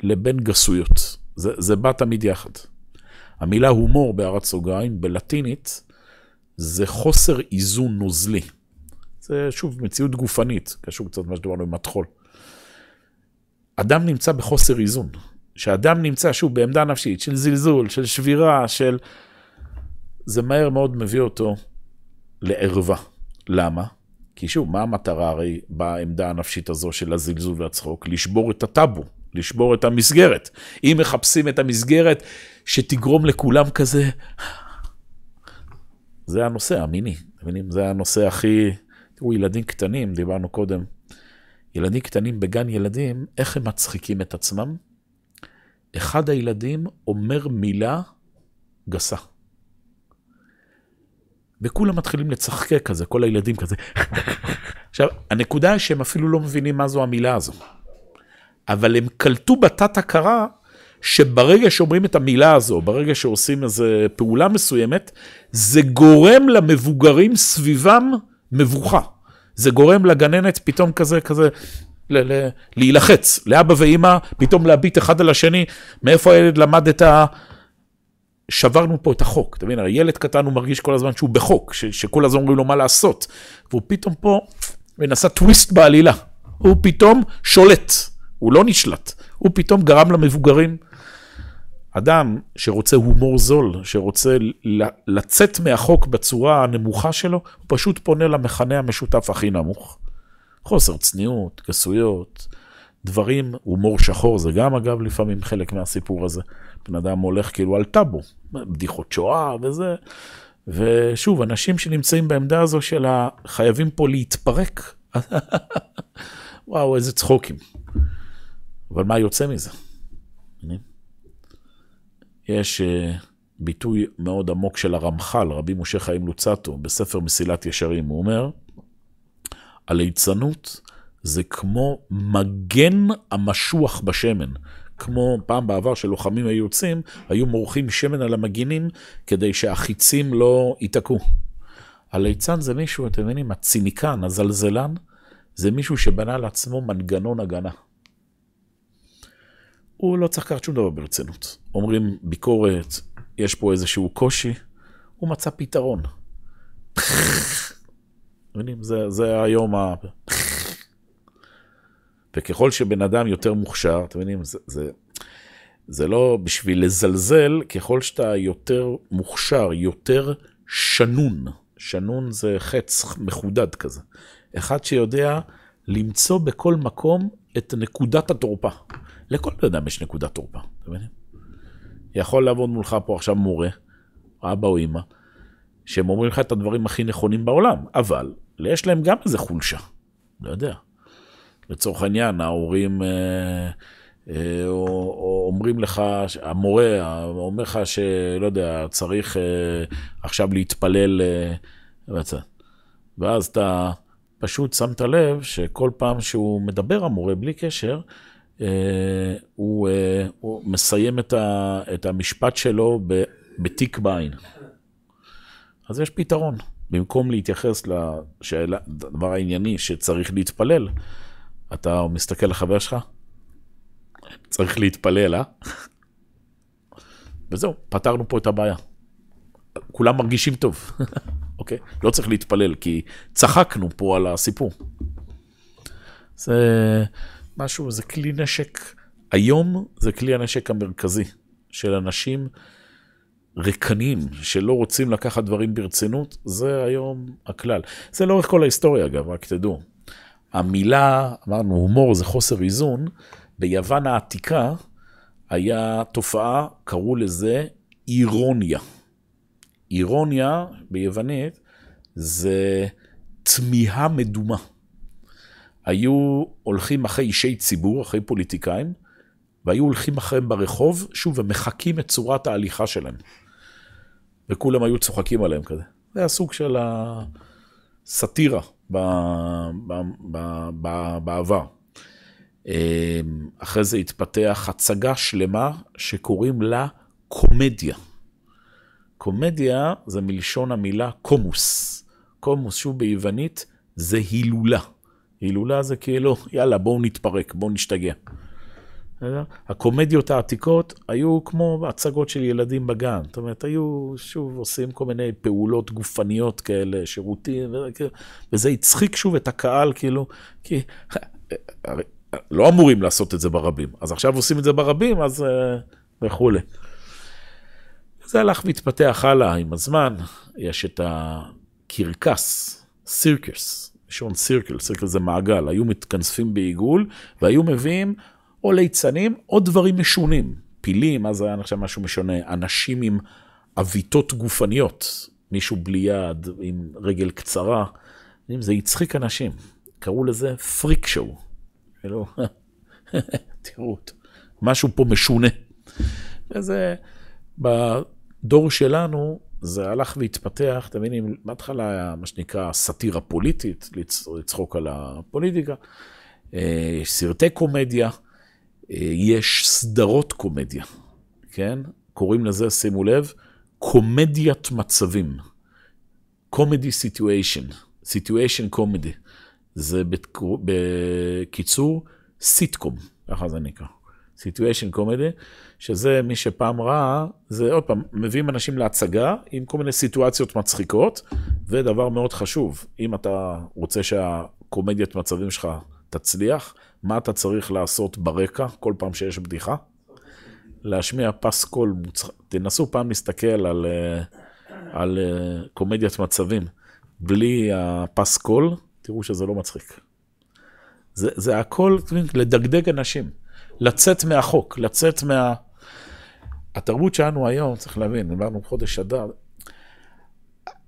לבין גסויות. זה, זה בא תמיד יחד. המילה הומור בהערת סוגריים, בלטינית, זה חוסר איזון נוזלי. זה שוב מציאות גופנית, קשור קצת למה שדיברנו עם הטחול. אדם נמצא בחוסר איזון. כשאדם נמצא שוב בעמדה נפשית של זלזול, של שבירה, של... זה מהר מאוד מביא אותו לערווה. למה? כי שוב, מה המטרה הרי בעמדה הנפשית הזו של הזלזול והצחוק? לשבור את הטאבו, לשבור את המסגרת. אם מחפשים את המסגרת שתגרום לכולם כזה, זה הנושא המיני, מבינים? זה הנושא הכי... תראו, ילדים קטנים, דיברנו קודם, ילדים קטנים בגן ילדים, איך הם מצחיקים את עצמם? אחד הילדים אומר מילה גסה. וכולם מתחילים לצחקק כזה, כל הילדים כזה. [laughs] עכשיו, הנקודה שהם אפילו לא מבינים מה זו המילה הזו. אבל הם קלטו בתת הכרה שברגע שאומרים את המילה הזו, ברגע שעושים איזו פעולה מסוימת, זה גורם למבוגרים סביבם מבוכה. זה גורם לגננת פתאום כזה, כזה, ל- ל- להילחץ, לאבא ואימא, פתאום להביט אחד על השני, מאיפה הילד למד את ה... שברנו פה את החוק, אתה מבין, הילד קטן הוא מרגיש כל הזמן שהוא בחוק, ש- שכל הזמן אומרים לו מה לעשות, והוא פתאום פה מנסה טוויסט בעלילה, הוא פתאום שולט, הוא לא נשלט, הוא פתאום גרם למבוגרים. אדם שרוצה הומור זול, שרוצה לצאת מהחוק בצורה הנמוכה שלו, הוא פשוט פונה למכנה המשותף הכי נמוך. חוסר צניעות, גסויות, דברים, הומור שחור זה גם אגב לפעמים חלק מהסיפור הזה. בן אדם הולך כאילו על טאבו, בדיחות שואה וזה. ושוב, אנשים שנמצאים בעמדה הזו של החייבים פה להתפרק, [laughs] וואו, איזה צחוקים. אבל מה יוצא מזה? יש uh, ביטוי מאוד עמוק של הרמח"ל, רבי משה חיים לוצטו, בספר מסילת ישרים, הוא אומר, הליצנות זה כמו מגן המשוח בשמן. כמו פעם בעבר שלוחמים היו יוצאים, היו מורחים שמן על המגינים כדי שהחיצים לא ייתקעו. הליצן זה מישהו, אתם מבינים, הציניקן, הזלזלן, זה מישהו שבנה לעצמו מנגנון הגנה. הוא לא צריך לקחת שום דבר ברצינות. אומרים ביקורת, יש פה איזשהו קושי, הוא מצא פתרון. מבינים? זה, זה היום ה... וככל שבן אדם יותר מוכשר, אתם מבינים, זה, זה, זה לא בשביל לזלזל, ככל שאתה יותר מוכשר, יותר שנון. שנון זה חץ מחודד כזה. אחד שיודע למצוא בכל מקום את נקודת התורפה. לכל בן אדם יש נקודת תורפה, אתם מבינים? יכול לעבוד מולך פה עכשיו מורה, אבא או אמא, שהם אומרים לך את הדברים הכי נכונים בעולם, אבל יש להם גם איזה חולשה, לא יודע. לצורך העניין, ההורים אה, אה, אומרים לך, המורה אומר לך שלא יודע, צריך אה, עכשיו להתפלל, אה, ואז אתה פשוט שמת לב שכל פעם שהוא מדבר המורה בלי קשר, אה, הוא, אה, הוא מסיים את, ה, את המשפט שלו בתיק בעין. אז יש פתרון. במקום להתייחס לשאלה, לדבר הענייני שצריך להתפלל, אתה מסתכל לחבר שלך, צריך להתפלל, אה? וזהו, פתרנו פה את הבעיה. כולם מרגישים טוב, [laughs] אוקיי? לא צריך להתפלל, כי צחקנו פה על הסיפור. זה משהו, זה כלי נשק, היום זה כלי הנשק המרכזי של אנשים ריקנים, שלא רוצים לקחת דברים ברצינות, זה היום הכלל. זה לאורך כל ההיסטוריה אגב, רק תדעו. המילה, אמרנו, הומור זה חוסר איזון, ביוון העתיקה היה תופעה, קראו לזה אירוניה. אירוניה ביוונית זה תמיהה מדומה. היו הולכים אחרי אישי ציבור, אחרי פוליטיקאים, והיו הולכים אחריהם ברחוב, שוב, ומחקים את צורת ההליכה שלהם. וכולם היו צוחקים עליהם כזה. זה היה סוג של הסאטירה בעבר. אמ, אחרי זה התפתח הצגה שלמה שקוראים לה קומדיה. קומדיה זה מלשון המילה קומוס. קומוס, שוב ביוונית, זה הילולה. הילולה זה כאילו, יאללה, בואו נתפרק, בואו נשתגע. הקומדיות העתיקות היו כמו הצגות של ילדים בגן. זאת אומרת, היו, שוב, עושים כל מיני פעולות גופניות כאלה, שירותים, וזה הצחיק שוב את הקהל, כאילו, כי לא אמורים לעשות את זה ברבים. אז עכשיו עושים את זה ברבים, אז אה, וכולי. זה הלך והתפתח הלאה עם הזמן. יש את הקרקס, סירקס, שעון סירקל, סירקל זה מעגל, היו מתכנסים בעיגול והיו מביאים או ליצנים או דברים משונים. פילים, אז היה נחשב משהו משונה, אנשים עם עוויתות גופניות, מישהו בלי יד, עם רגל קצרה, זה הצחיק אנשים, קראו לזה פריק שואו. כאילו, [laughs] תראו אותו, משהו פה משונה. וזה, בדור שלנו, זה הלך והתפתח, אתם מבינים, בהתחלה היה מה שנקרא סאטירה פוליטית, לצחוק על הפוליטיקה, אה, יש סרטי קומדיה, אה, יש סדרות קומדיה, כן? קוראים לזה, שימו לב, קומדיית מצבים. comedy situation, situation comedy. זה בקיצור סיטקום, ככה זה נקרא. situation comedy, שזה מי שפעם ראה, זה עוד פעם, מביאים אנשים להצגה עם כל מיני סיטואציות מצחיקות, ודבר מאוד חשוב, אם אתה רוצה שהקומדיית מצבים שלך תצליח, מה אתה צריך לעשות ברקע כל פעם שיש בדיחה? להשמיע פסקול מוצח... תנסו פעם להסתכל על, אה, על אה, קומדיית מצבים בלי הפסקול, תראו שזה לא מצחיק. זה, זה הכל, לדגדג אנשים, לצאת מהחוק, לצאת מה... התרבות שלנו היום, צריך להבין, דיברנו חודש אדר,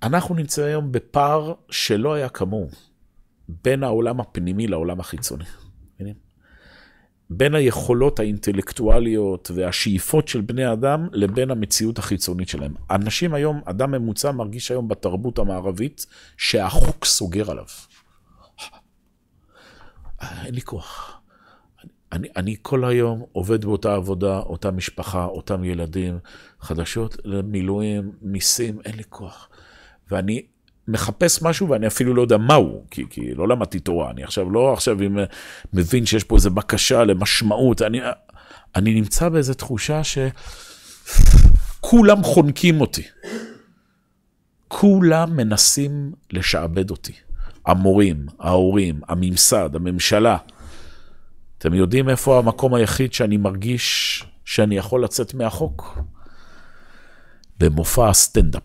אנחנו נמצאים היום בפער שלא היה כמוהו, בין העולם הפנימי לעולם החיצוני. בין היכולות האינטלקטואליות והשאיפות של בני אדם לבין המציאות החיצונית שלהם. אנשים היום, אדם ממוצע מרגיש היום בתרבות המערבית שהחוק סוגר עליו. אין לי כוח. אני, אני כל היום עובד באותה עבודה, אותה משפחה, אותם ילדים, חדשות למילואים, מיסים, אין לי כוח. ואני מחפש משהו ואני אפילו לא יודע מהו, כי, כי לא למדתי תורה, אני עכשיו לא עכשיו אם, מבין שיש פה איזו בקשה למשמעות, אני, אני נמצא באיזו תחושה שכולם חונקים אותי. כולם מנסים לשעבד אותי. המורים, ההורים, הממסד, הממשלה. אתם יודעים איפה המקום היחיד שאני מרגיש שאני יכול לצאת מהחוק? במופע הסטנדאפ.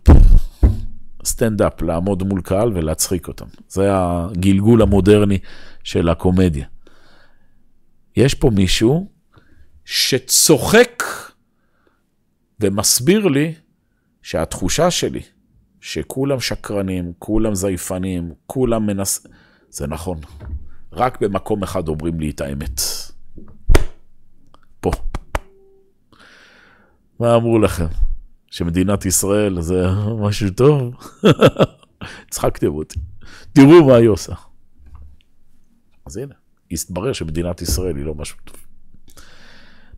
סטנדאפ, לעמוד מול קהל ולהצחיק אותם. זה הגלגול המודרני של הקומדיה. יש פה מישהו שצוחק ומסביר לי שהתחושה שלי, שכולם שקרנים, כולם זייפנים, כולם מנס... זה נכון. רק במקום אחד אומרים לי את האמת. פה. מה אמרו לכם? שמדינת ישראל זה משהו טוב? [laughs] הצחקתם אותי. תראו מה היא עושה. אז הנה, הסתברר שמדינת ישראל היא לא משהו טוב.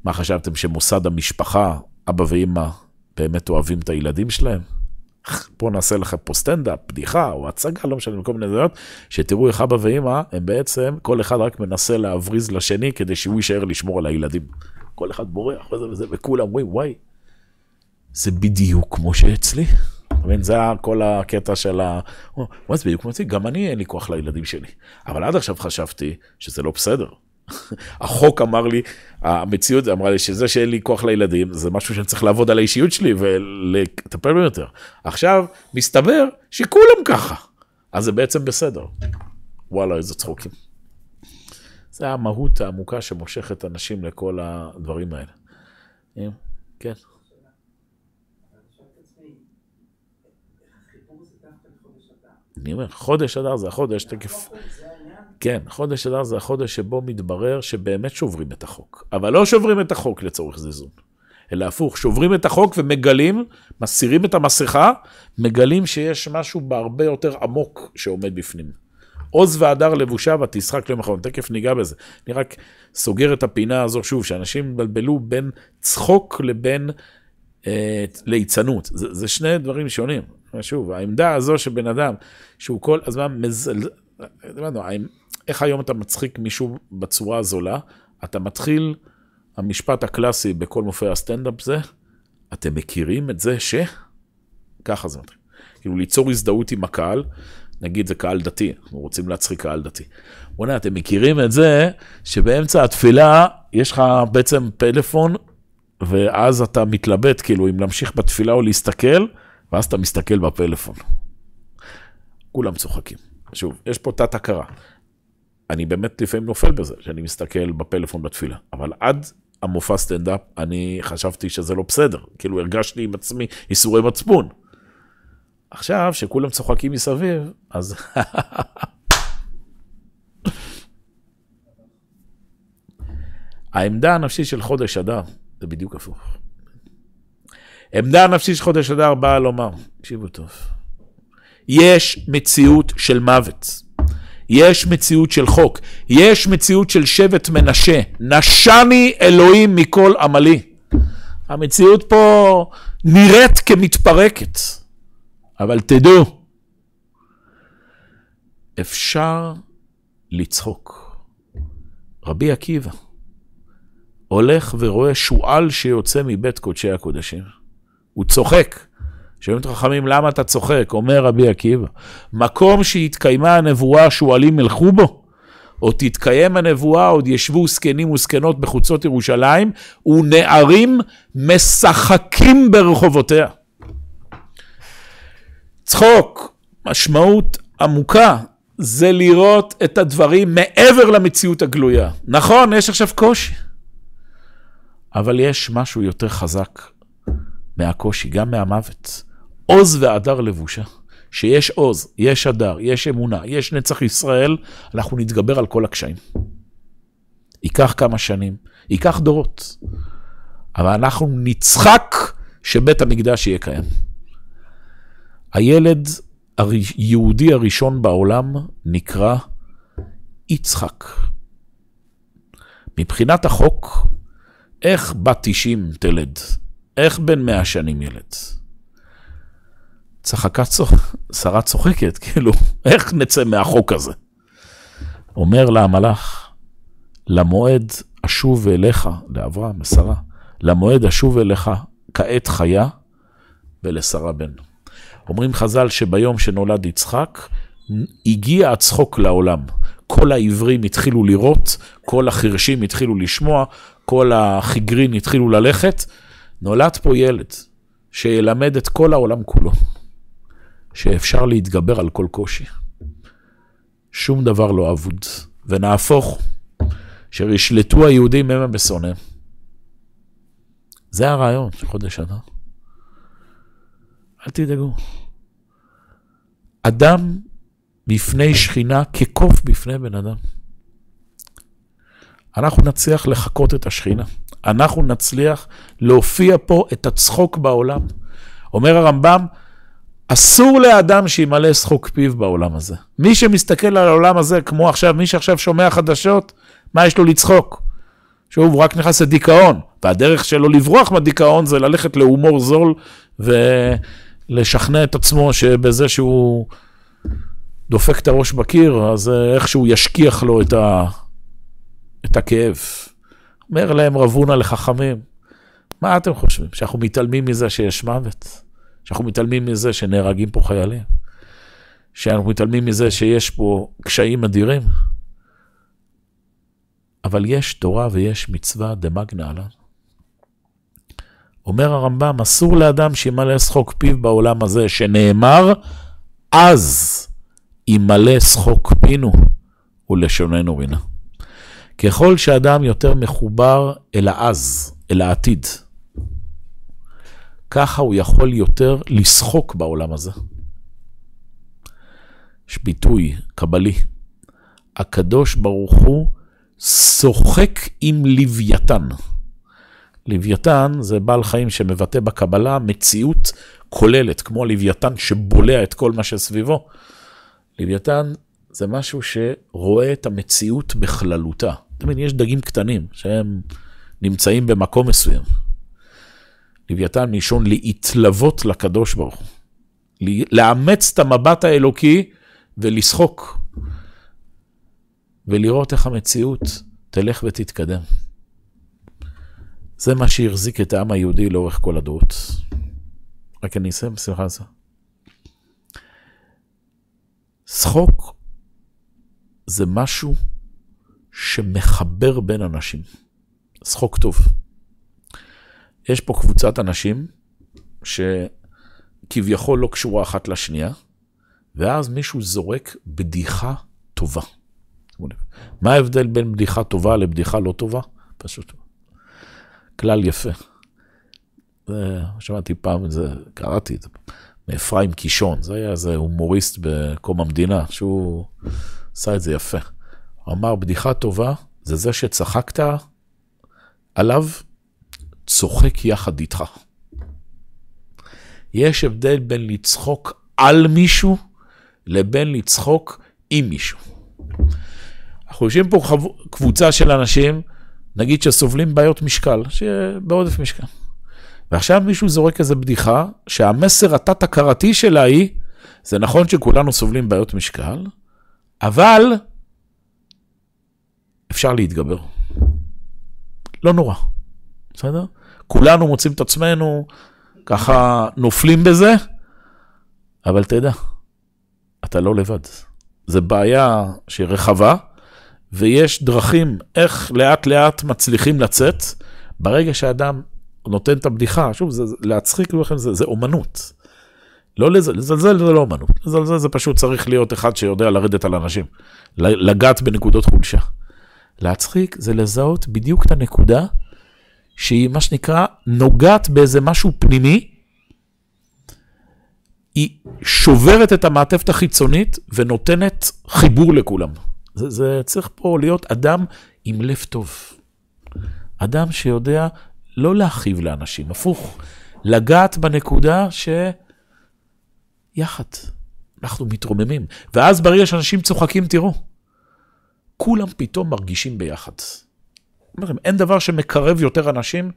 מה חשבתם, שמוסד המשפחה, אבא ואימא, באמת אוהבים את הילדים שלהם? פה נעשה לכם פה סטנדאפ, בדיחה או הצגה, לא משנה, כל מיני דברים, שתראו איך אבא ואימא, הם בעצם, כל אחד רק מנסה להבריז לשני כדי שהוא יישאר לשמור על הילדים. כל אחד בורח וזה וזה, וכולם אומרים, וואי, זה בדיוק כמו שאצלי. מבין, זה כל הקטע של ה... מה זה בדיוק כמו אצלי? גם אני אין לי כוח לילדים שלי. אבל עד עכשיו חשבתי שזה לא בסדר. החוק אמר לי, המציאות אמרה לי שזה שאין לי כוח לילדים, זה משהו שאני צריך לעבוד על האישיות שלי ולטפל בו יותר. עכשיו, מסתבר שכולם ככה, אז זה בעצם בסדר. וואלה, איזה צחוקים. זה המהות העמוקה שמושכת אנשים לכל הדברים האלה. כן. אני אומר, חודש אדר זה החודש, תקף. כן, חודש אדר זה החודש שבו מתברר שבאמת שוברים את החוק. אבל לא שוברים את החוק לצורך זיזון, אלא הפוך, שוברים את החוק ומגלים, מסירים את המסכה, מגלים שיש משהו בהרבה יותר עמוק שעומד בפנים. עוז והדר לבושה ותשחק ליום אחרון, תכף ניגע בזה. אני רק סוגר את הפינה הזו שוב, שאנשים מבלבלו בין צחוק לבין אה, ליצנות. זה, זה שני דברים שונים. שוב, העמדה הזו של בן אדם, שהוא כל הזמן מזל... איך היום אתה מצחיק מישהו בצורה הזולה? אתה מתחיל, המשפט הקלאסי בכל מופעי הסטנדאפ זה, אתם מכירים את זה ש... ככה זה מתחיל. כאילו ליצור הזדהות עם הקהל, נגיד זה קהל דתי, אנחנו רוצים להצחיק קהל דתי. בוא'נה, אתם מכירים את זה שבאמצע התפילה יש לך בעצם פלאפון, ואז אתה מתלבט כאילו אם להמשיך בתפילה או להסתכל, ואז אתה מסתכל בפלאפון. כולם צוחקים. שוב, יש פה תת-הכרה. אני באמת לפעמים נופל בזה, שאני מסתכל בפלאפון בתפילה. אבל עד המופע סטנדאפ, אני חשבתי שזה לא בסדר. כאילו, הרגשתי עם עצמי איסורי מצפון. עכשיו, שכולם צוחקים מסביב, אז... [laughs] העמדה הנפשית של חודש אדם זה בדיוק הפוך. עמדה הנפשית של חודש אדר באה לומר, תקשיבו טוב, יש מציאות של מוות. יש מציאות של חוק, יש מציאות של שבט מנשה, נשני אלוהים מכל עמלי. המציאות פה נראית כמתפרקת, אבל תדעו, אפשר לצחוק. רבי עקיבא הולך ורואה שועל שיוצא מבית קודשי הקודשים. הוא צוחק. שואלים את החכמים, למה אתה צוחק? אומר רבי עקיבא, מקום שהתקיימה הנבואה, שועלים ילכו בו, או תתקיים הנבואה, עוד ישבו זקנים וזקנות בחוצות ירושלים, ונערים משחקים ברחובותיה. צחוק, משמעות עמוקה, זה לראות את הדברים מעבר למציאות הגלויה. נכון, יש עכשיו קושי, אבל יש משהו יותר חזק מהקושי, גם מהמוות. עוז והדר לבושה. שיש עוז, יש הדר, יש אמונה, יש נצח ישראל, אנחנו נתגבר על כל הקשיים. ייקח כמה שנים, ייקח דורות, אבל אנחנו נצחק שבית המקדש יהיה קיים. הילד היהודי הראשון בעולם נקרא יצחק. מבחינת החוק, איך בת 90 תלד? איך בן 100 שנים ילד? צחקה שרה צוחקת, כאילו, איך נצא מהחוק הזה? אומר לה המלאך, למועד אשוב אליך, לאברהם, לשרה, למועד אשוב אליך כעת חיה ולשרה בן. אומרים חז"ל שביום שנולד יצחק, הגיע הצחוק לעולם. כל העברים התחילו לראות, כל החרשים התחילו לשמוע, כל החיגרים התחילו ללכת. נולד פה ילד שילמד את כל העולם כולו. שאפשר להתגבר על כל קושי. שום דבר לא אבוד, ונהפוך, אשר ישלטו היהודים המה בשונאיהם. זה הרעיון של חודש אדר. אל תדאגו. אדם בפני שכינה כקוף בפני בן אדם. אנחנו נצליח לחקות את השכינה. אנחנו נצליח להופיע פה את הצחוק בעולם. אומר הרמב"ם, אסור לאדם שימלא שחוק פיו בעולם הזה. מי שמסתכל על העולם הזה, כמו עכשיו, מי שעכשיו שומע חדשות, מה יש לו לצחוק? שוב, הוא רק נכנס לדיכאון, והדרך שלו לברוח מהדיכאון זה ללכת להומור זול ולשכנע את עצמו שבזה שהוא דופק את הראש בקיר, אז איכשהו ישכיח לו את, ה... את הכאב. אומר להם רבונה לחכמים, מה אתם חושבים, שאנחנו מתעלמים מזה שיש מוות? שאנחנו מתעלמים מזה שנהרגים פה חיילים, שאנחנו מתעלמים מזה שיש פה קשיים אדירים. אבל יש תורה ויש מצווה דמגנה עליו. אומר הרמב"ם, אסור לאדם שימלא שחוק פיו בעולם הזה, שנאמר, אז ימלא שחוק פינו ולשוננו רינה. ככל שאדם יותר מחובר אל האז, אל העתיד, ככה הוא יכול יותר לשחוק בעולם הזה. יש ביטוי קבלי, הקדוש ברוך הוא שוחק עם לוויתן. לוויתן זה בעל חיים שמבטא בקבלה מציאות כוללת, כמו לוויתן שבולע את כל מה שסביבו. לוויתן זה משהו שרואה את המציאות בכללותה. תמיד יש דגים קטנים שהם נמצאים במקום מסוים. לוויתן מלשון להתלוות לקדוש ברוך הוא. לאמץ את המבט האלוקי ולשחוק. ולראות איך המציאות תלך ותתקדם. זה מה שהחזיק את העם היהודי לאורך כל הדורות. רק אני אסיים בשמחה זה. שחוק זה משהו שמחבר בין אנשים. שחוק טוב. יש פה קבוצת אנשים שכביכול לא קשורה אחת לשנייה, ואז מישהו זורק בדיחה טובה. מה ההבדל בין בדיחה טובה לבדיחה לא טובה? פשוט כלל יפה. שמעתי פעם את זה, קראתי את זה, מאפרים קישון, זה היה איזה הומוריסט בקום המדינה, שהוא עשה את זה יפה. אמר, בדיחה טובה זה זה שצחקת עליו צוחק יחד איתך. יש הבדל בין לצחוק על מישהו לבין לצחוק עם מישהו. אנחנו יושבים פה קבוצה של אנשים, נגיד שסובלים בעיות משקל, בעודף משקל. ועכשיו מישהו זורק איזה בדיחה, שהמסר התת-הכרתי שלה היא, זה נכון שכולנו סובלים בעיות משקל, אבל אפשר להתגבר. לא נורא, בסדר? כולנו מוצאים את עצמנו ככה נופלים בזה, אבל תדע, אתה לא לבד. זו בעיה שהיא רחבה, ויש דרכים איך לאט לאט מצליחים לצאת. ברגע שאדם נותן את הבדיחה, שוב, זה, להצחיק לכם זה, זה אומנות. לא לזלזל זה לא אומנות, לזלזל זה פשוט צריך להיות אחד שיודע לרדת על אנשים, לגעת בנקודות חולשה. להצחיק זה לזהות בדיוק את הנקודה שהיא מה שנקרא נוגעת באיזה משהו פנימי, היא שוברת את המעטפת החיצונית ונותנת חיבור לכולם. זה, זה צריך פה להיות אדם עם לב טוב. אדם שיודע לא להכאיב לאנשים, הפוך, לגעת בנקודה שיחד, אנחנו מתרוממים. ואז ברגע שאנשים צוחקים, תראו, כולם פתאום מרגישים ביחד. אומרים, אין דבר שמקרב יותר אנשים,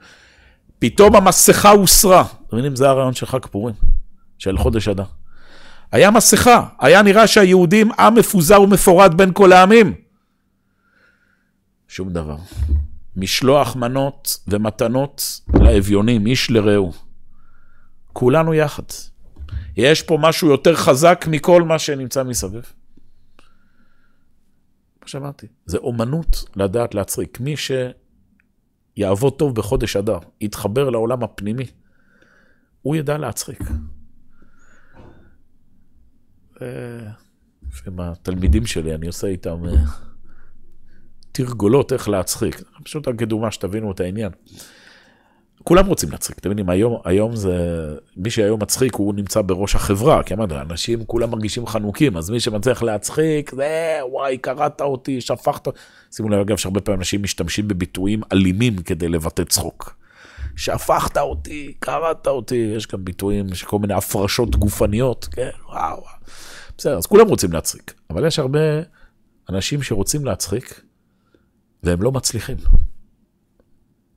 פתאום המסכה הוסרה. אתם מבינים, זה הרעיון של חג פורים, של חודש אדר. היה מסכה, היה נראה שהיהודים עם מפוזר ומפורד בין כל העמים. שום דבר. משלוח מנות ומתנות לאביונים, איש לרעהו. כולנו יחד. יש פה משהו יותר חזק מכל מה שנמצא מסביב. שאמרתי, זה אומנות לדעת להצחיק. מי שיעבוד טוב בחודש אדר, יתחבר לעולם הפנימי, הוא ידע להצחיק. עם התלמידים שלי, אני עושה איתם אה, תרגולות איך להצחיק. פשוט רק כדוגמה שתבינו את העניין. כולם רוצים להצחיק, אתם יודעים, היום, היום זה, מי שהיום מצחיק הוא נמצא בראש החברה, כי אמרתי, אנשים כולם מרגישים חנוקים, אז מי שמצליח להצחיק, זה וואי, קראת אותי, שפכת, שימו לב אגב שהרבה פעמים אנשים משתמשים בביטויים אלימים כדי לבטא צחוק. שפכת אותי, קראת אותי, יש גם ביטויים, יש כל מיני הפרשות גופניות, כן, וואו. בסדר, אז כולם רוצים להצחיק, אבל יש הרבה אנשים שרוצים להצחיק, והם לא מצליחים.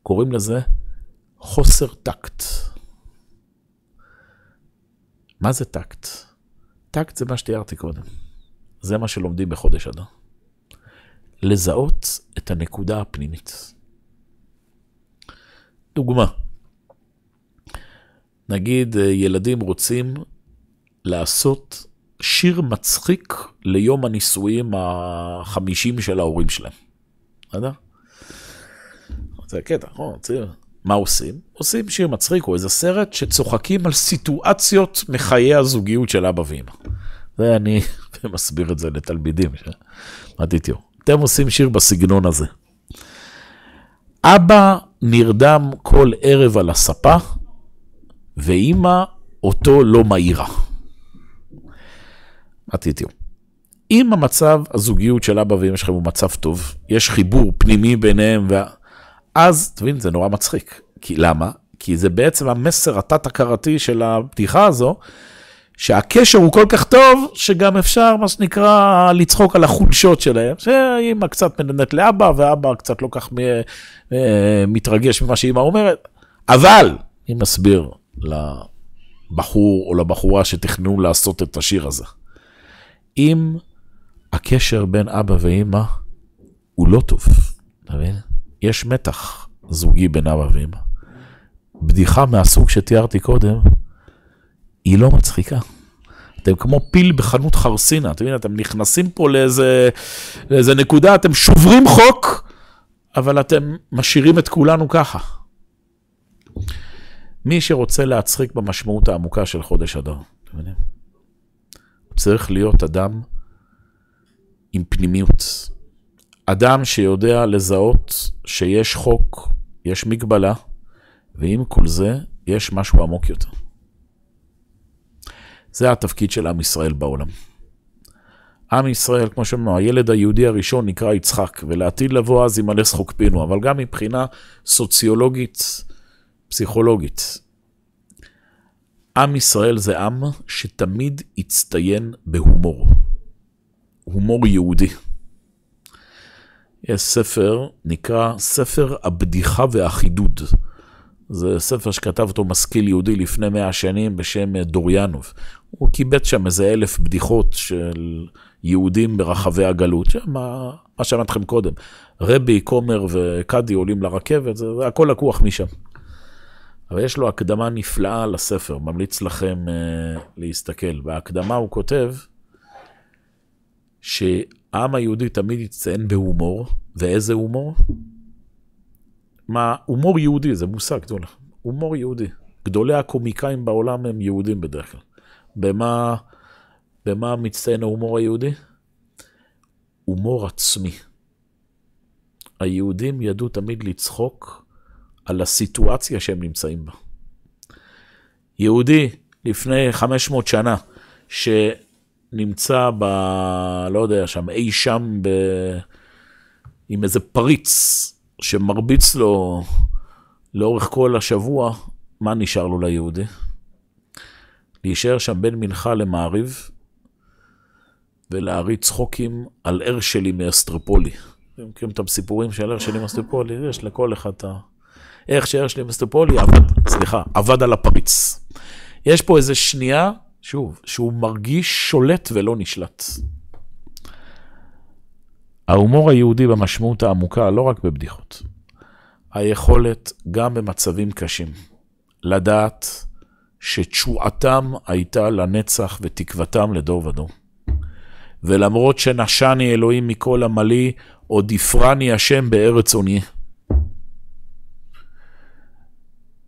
קוראים לזה חוסר טקט. מה זה טקט? טקט זה מה שתיארתי קודם. זה מה שלומדים בחודש אדר. לזהות את הנקודה הפנימית. דוגמה, נגיד אה, ילדים רוצים לעשות שיר מצחיק ליום הנישואים החמישים של ההורים שלהם. בסדר? זה קטע, נכון? מה עושים? עושים שיר מצחיק או איזה סרט שצוחקים על סיטואציות מחיי הזוגיות של אבא ואמא. זה אני [laughs] מסביר את זה לתלמידים. אמרתי, תראו, אתם עושים שיר בסגנון הזה. אבא נרדם כל ערב על הספה, ואימא אותו לא מעירה. אמרתי, תראו, אם המצב, הזוגיות של אבא ואמא שלכם הוא מצב טוב, יש חיבור פנימי ביניהם, וה... אז, אתה מבין, זה נורא מצחיק. כי למה? כי זה בעצם המסר התת-הכרתי של הבדיחה הזו, שהקשר הוא כל כך טוב, שגם אפשר, מה שנקרא, לצחוק על החולשות שלהם. שאמא קצת מנדנת לאבא, ואבא קצת לא כך אה, מתרגש ממה שאמא אומרת. אבל, אם נסביר לבחור או לבחורה שתכננו לעשות את השיר הזה, אם הקשר בין אבא ואמא הוא לא טוב, אתה מבין? יש מתח זוגי בין אבא ואמא. בדיחה מהסוג שתיארתי קודם, היא לא מצחיקה. אתם כמו פיל בחנות חרסינה, אתם מבינים, אתם נכנסים פה לאיזה, לאיזה נקודה, אתם שוברים חוק, אבל אתם משאירים את כולנו ככה. מי שרוצה להצחיק במשמעות העמוקה של חודש אדר, אתם מבינים? צריך להיות אדם עם פנימיות. אדם שיודע לזהות שיש חוק, יש מגבלה, ועם כל זה, יש משהו עמוק יותר. זה התפקיד של עם ישראל בעולם. עם ישראל, כמו שאמרנו, הילד היהודי הראשון נקרא יצחק, ולעתיד לבוא אז ימלא שחוק פינו, אבל גם מבחינה סוציולוגית, פסיכולוגית. עם ישראל זה עם שתמיד הצטיין בהומור. הומור יהודי. יש ספר, נקרא ספר הבדיחה והחידוד. זה ספר שכתב אותו משכיל יהודי לפני מאה שנים בשם דוריאנוב. הוא קיבץ שם איזה אלף בדיחות של יהודים ברחבי הגלות, שמה, מה שאמרתי לכם קודם, רבי, כומר וקאדי עולים לרכבת, זה, זה הכל לקוח משם. אבל יש לו הקדמה נפלאה לספר, ממליץ לכם uh, להסתכל. בהקדמה הוא כותב שהעם היהודי תמיד יציין בהומור, ואיזה הומור? מה, הומור יהודי, זה מושג, תראו לך, הומור יהודי. גדולי הקומיקאים בעולם הם יהודים בדרך כלל. במה, במה מצטיין ההומור היהודי? הומור עצמי. היהודים ידעו תמיד לצחוק על הסיטואציה שהם נמצאים בה. יהודי לפני 500 שנה, שנמצא ב... לא יודע, שם אי שם ב... עם איזה פריץ שמרביץ לו לאורך כל השבוע, מה נשאר לו ליהודי? להישאר שם בין מנחה למעריב ולהריץ צחוקים על הרשלי מאסטרופולי. אתם מכירים את הסיפורים של הרשלי מאסטרופולי? יש לכל אחד את ה... איך שהרשלי מאסטרופולי עבד, סליחה, עבד על הפריץ. יש פה איזה שנייה, שוב, שהוא מרגיש שולט ולא נשלט. ההומור היהודי במשמעות העמוקה, לא רק בבדיחות, היכולת גם במצבים קשים, לדעת שתשועתם הייתה לנצח ותקוותם לדור ודור. ולמרות שנשני אלוהים מכל עמלי, עוד יפרני השם בארץ עוני.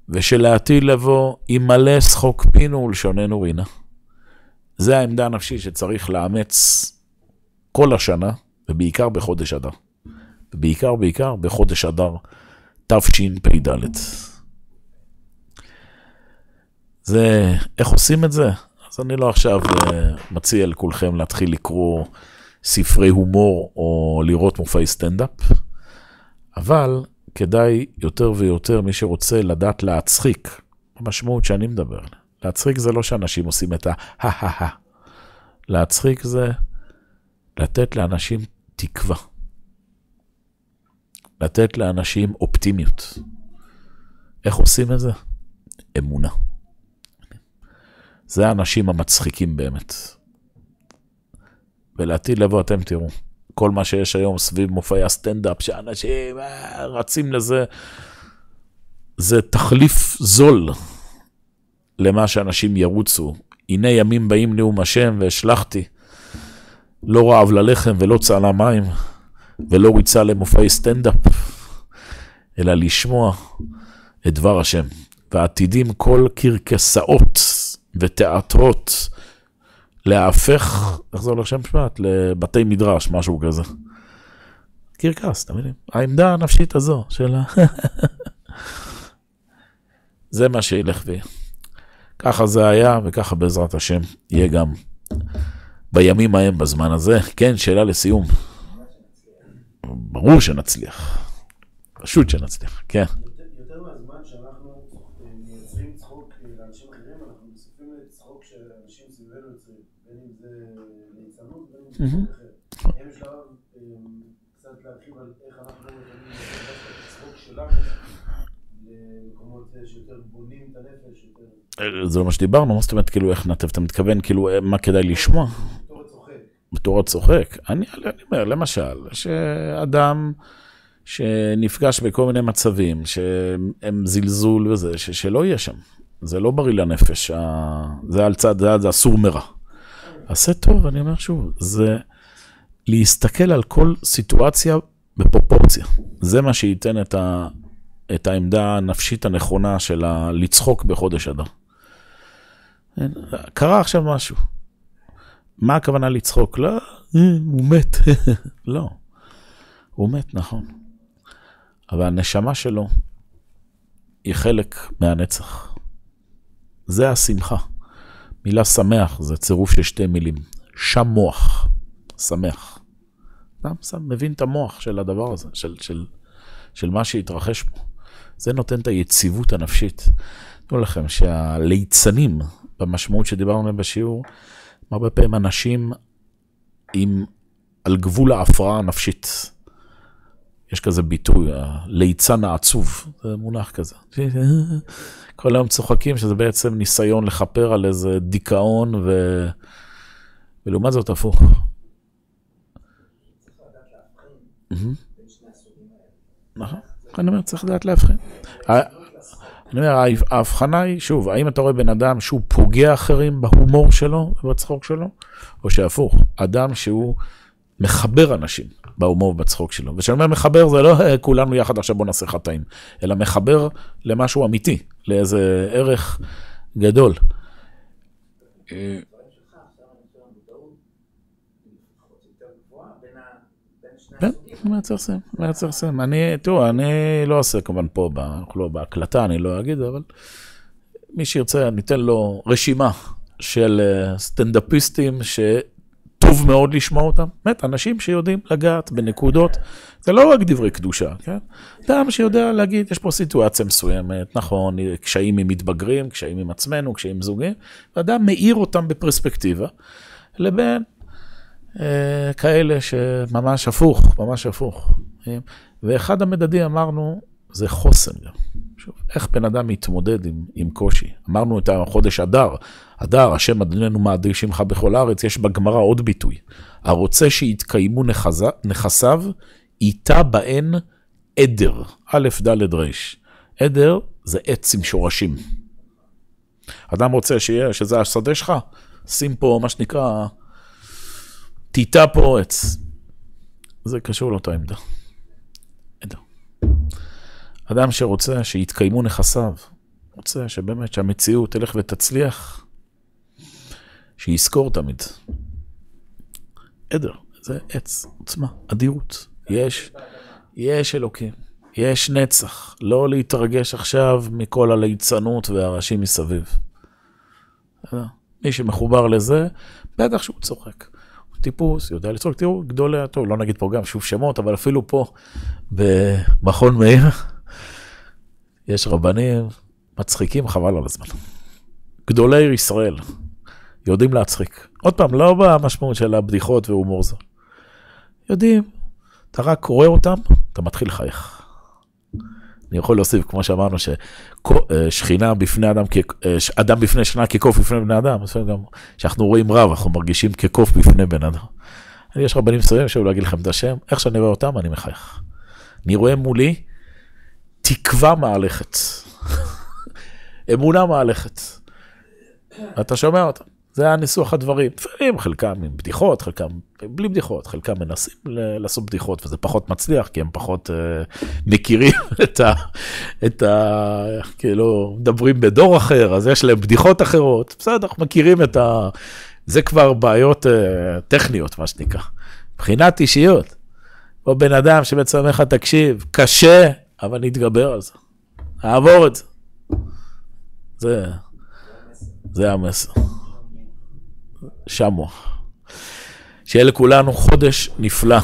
ושלעתיד לבוא, ימלא שחוק פינו ולשוננו רינה. זה העמדה הנפשית שצריך לאמץ כל השנה, ובעיקר בחודש אדר. ובעיקר, בעיקר בחודש אדר תשפ"ד. זה, איך עושים את זה? אז אני לא עכשיו אה, מציע לכולכם להתחיל לקרוא ספרי הומור או לראות מופעי סטנדאפ, אבל כדאי יותר ויותר, מי שרוצה לדעת להצחיק, המשמעות שאני מדבר עליה. להצחיק זה לא שאנשים עושים את ה-ה-ה-ה. להצחיק זה לתת לאנשים תקווה. לתת לאנשים אופטימיות. איך עושים את זה? אמונה. זה האנשים המצחיקים באמת. ולעתיד לבוא אתם תראו, כל מה שיש היום סביב מופעי הסטנדאפ, שאנשים אה, רצים לזה, זה תחליף זול למה שאנשים ירוצו. הנה ימים באים נאום השם והשלכתי. לא רעב ללחם ולא צהלה מים ולא ריצה למופעי סטנדאפ, אלא לשמוע את דבר השם. ועתידים כל קרקסאות ותיאטרות להפך, איך זה הולך שם משפט? לבתי מדרש, משהו כזה. קרקס, אתם מבינים? העמדה הנפשית הזו של ה... [laughs] זה מה שילך ויהיה. ככה זה היה, וככה בעזרת השם יהיה גם בימים ההם בזמן הזה. כן, שאלה לסיום. ברור שנצליח. פשוט שנצליח, כן. הם שלב קצת להרחיב על איך אנחנו יכולים את הצחוק שלנו למקומות שיותר בונים את הנפש, יותר... זה לא מה שדיברנו, מה זאת אומרת, כאילו, איך נתב, אתה מתכוון, כאילו, מה כדאי לשמוע? בתור הצוחק. אני, אני אומר, למשל, שאדם שנפגש בכל מיני מצבים, שהם זלזול וזה, ש, שלא יהיה שם. זה לא בריא לנפש, זה על צד, זה אסור מרע. עשה טוב, אני אומר שוב, זה להסתכל על כל סיטואציה בפרופורציה. זה מה שייתן את, ה, את העמדה הנפשית הנכונה של ה, לצחוק בחודש אדר. קרה עכשיו משהו. מה הכוונה לצחוק? לא, הוא מת. [laughs] לא, הוא מת, נכון. אבל הנשמה שלו היא חלק מהנצח. זה השמחה. מילה שמח זה צירוף של שתי מילים. שם מוח, שמח. אתה מבין את המוח של הדבר הזה, של, של, של מה שהתרחש פה. זה נותן את היציבות הנפשית. תנו לכם שהליצנים, במשמעות שדיברנו עליהם בשיעור, הרבה פעמים אנשים עם, על גבול ההפרעה הנפשית. יש כזה ביטוי, הליצן העצוב, זה מונח כזה. כל היום צוחקים שזה בעצם ניסיון לכפר על איזה דיכאון, ו... ולעומת זאת הפוך. נכון, אני אומר, צריך לדעת להבחין. אני אומר, ההבחנה היא, שוב, האם אתה רואה בן אדם שהוא פוגע אחרים בהומור שלו ובצחוק שלו, או שהפוך, אדם שהוא מחבר אנשים בהומור ובצחוק שלו. וכשאני אומר מחבר, זה לא אה, כולנו יחד עכשיו בוא נעשה חטאים, אלא מחבר למשהו אמיתי, לאיזה ערך גדול. כן, מה צריך לסיים? מה צריך לסיים? אני, תראו, אני לא עושה כמובן פה, אנחנו לא בהקלטה, אני לא אגיד, אבל מי שירצה, אני אתן לו רשימה של אה, סטנדאפיסטים שטוב מאוד לשמוע אותם. באמת, אנשים שיודעים לגעת בנקודות, זה לא רק דברי קדושה, כן? אדם שיודע להגיד, יש פה סיטואציה מסוימת, נכון, קשיים עם מתבגרים, קשיים עם עצמנו, קשיים זוגים, ואדם מאיר אותם בפרספקטיבה, לבין כאלה שממש הפוך, ממש הפוך. ואחד המדדים אמרנו, זה חוסן גם. שוב, איך בן אדם מתמודד עם, עם קושי? אמרנו את החודש אדר, אדר, השם אדוננו מאדיר שמך בכל הארץ, יש בגמרא עוד ביטוי. הרוצה שיתקיימו נכסיו, איתה בהן עדר, א', ד', ר'. עדר זה עץ עם שורשים. אדם רוצה שיהיה, שזה השדה שלך, שים פה מה שנקרא טיטה פורץ. זה קשור לאותה עמדה. עמדה. אדם שרוצה שיתקיימו נכסיו, רוצה שבאמת שהמציאות תלך ותצליח, שיזכור תמיד. עדר, זה עץ, עוצמה, אדירות. יש, יש אלוקים, יש נצח. לא להתרגש עכשיו מכל הליצנות והראשים מסביב. מי שמחובר לזה, בטח שהוא צוחק. טיפוס, יודע לצחוק, תראו, גדולי, טוב, לא נגיד פה גם שוב שמות, אבל אפילו פה במכון מאיר, יש רבנים מצחיקים חבל על הזמן. גדולי ישראל יודעים להצחיק. עוד פעם, לא במשמעות של הבדיחות והומור זה. יודעים, אתה רק קורא אותם, אתה מתחיל לחייך. אני יכול להוסיף, כמו שאמרנו, ששכינה בפני אדם, אה, אדם בפני שכינה כקוף בפני בני אדם, גם כשאנחנו רואים רב, אנחנו מרגישים כקוף בפני בן אדם. יש רבנים מסוימים שאולי להגיד לכם את השם, איך שאני רואה אותם, אני מחייך. אני רואה מולי תקווה מהלכת, [laughs] אמונה מהלכת. אתה שומע אותם. זה היה ניסוח הדברים. לפעמים חלקם עם בדיחות, חלקם בלי בדיחות, חלקם מנסים לעשות בדיחות, וזה פחות מצליח, כי הם פחות uh, מכירים [laughs] את ה... את ה... כאילו, מדברים בדור אחר, אז יש להם בדיחות אחרות. בסדר, אנחנו מכירים את ה... זה כבר בעיות uh, טכניות, מה שנקרא. מבחינת אישיות. או בן אדם שבעצם אומר לך, תקשיב, קשה, אבל נתגבר על זה. נעבור את זה. זה, זה המסר. שמו. שיהיה לכולנו חודש נפלא.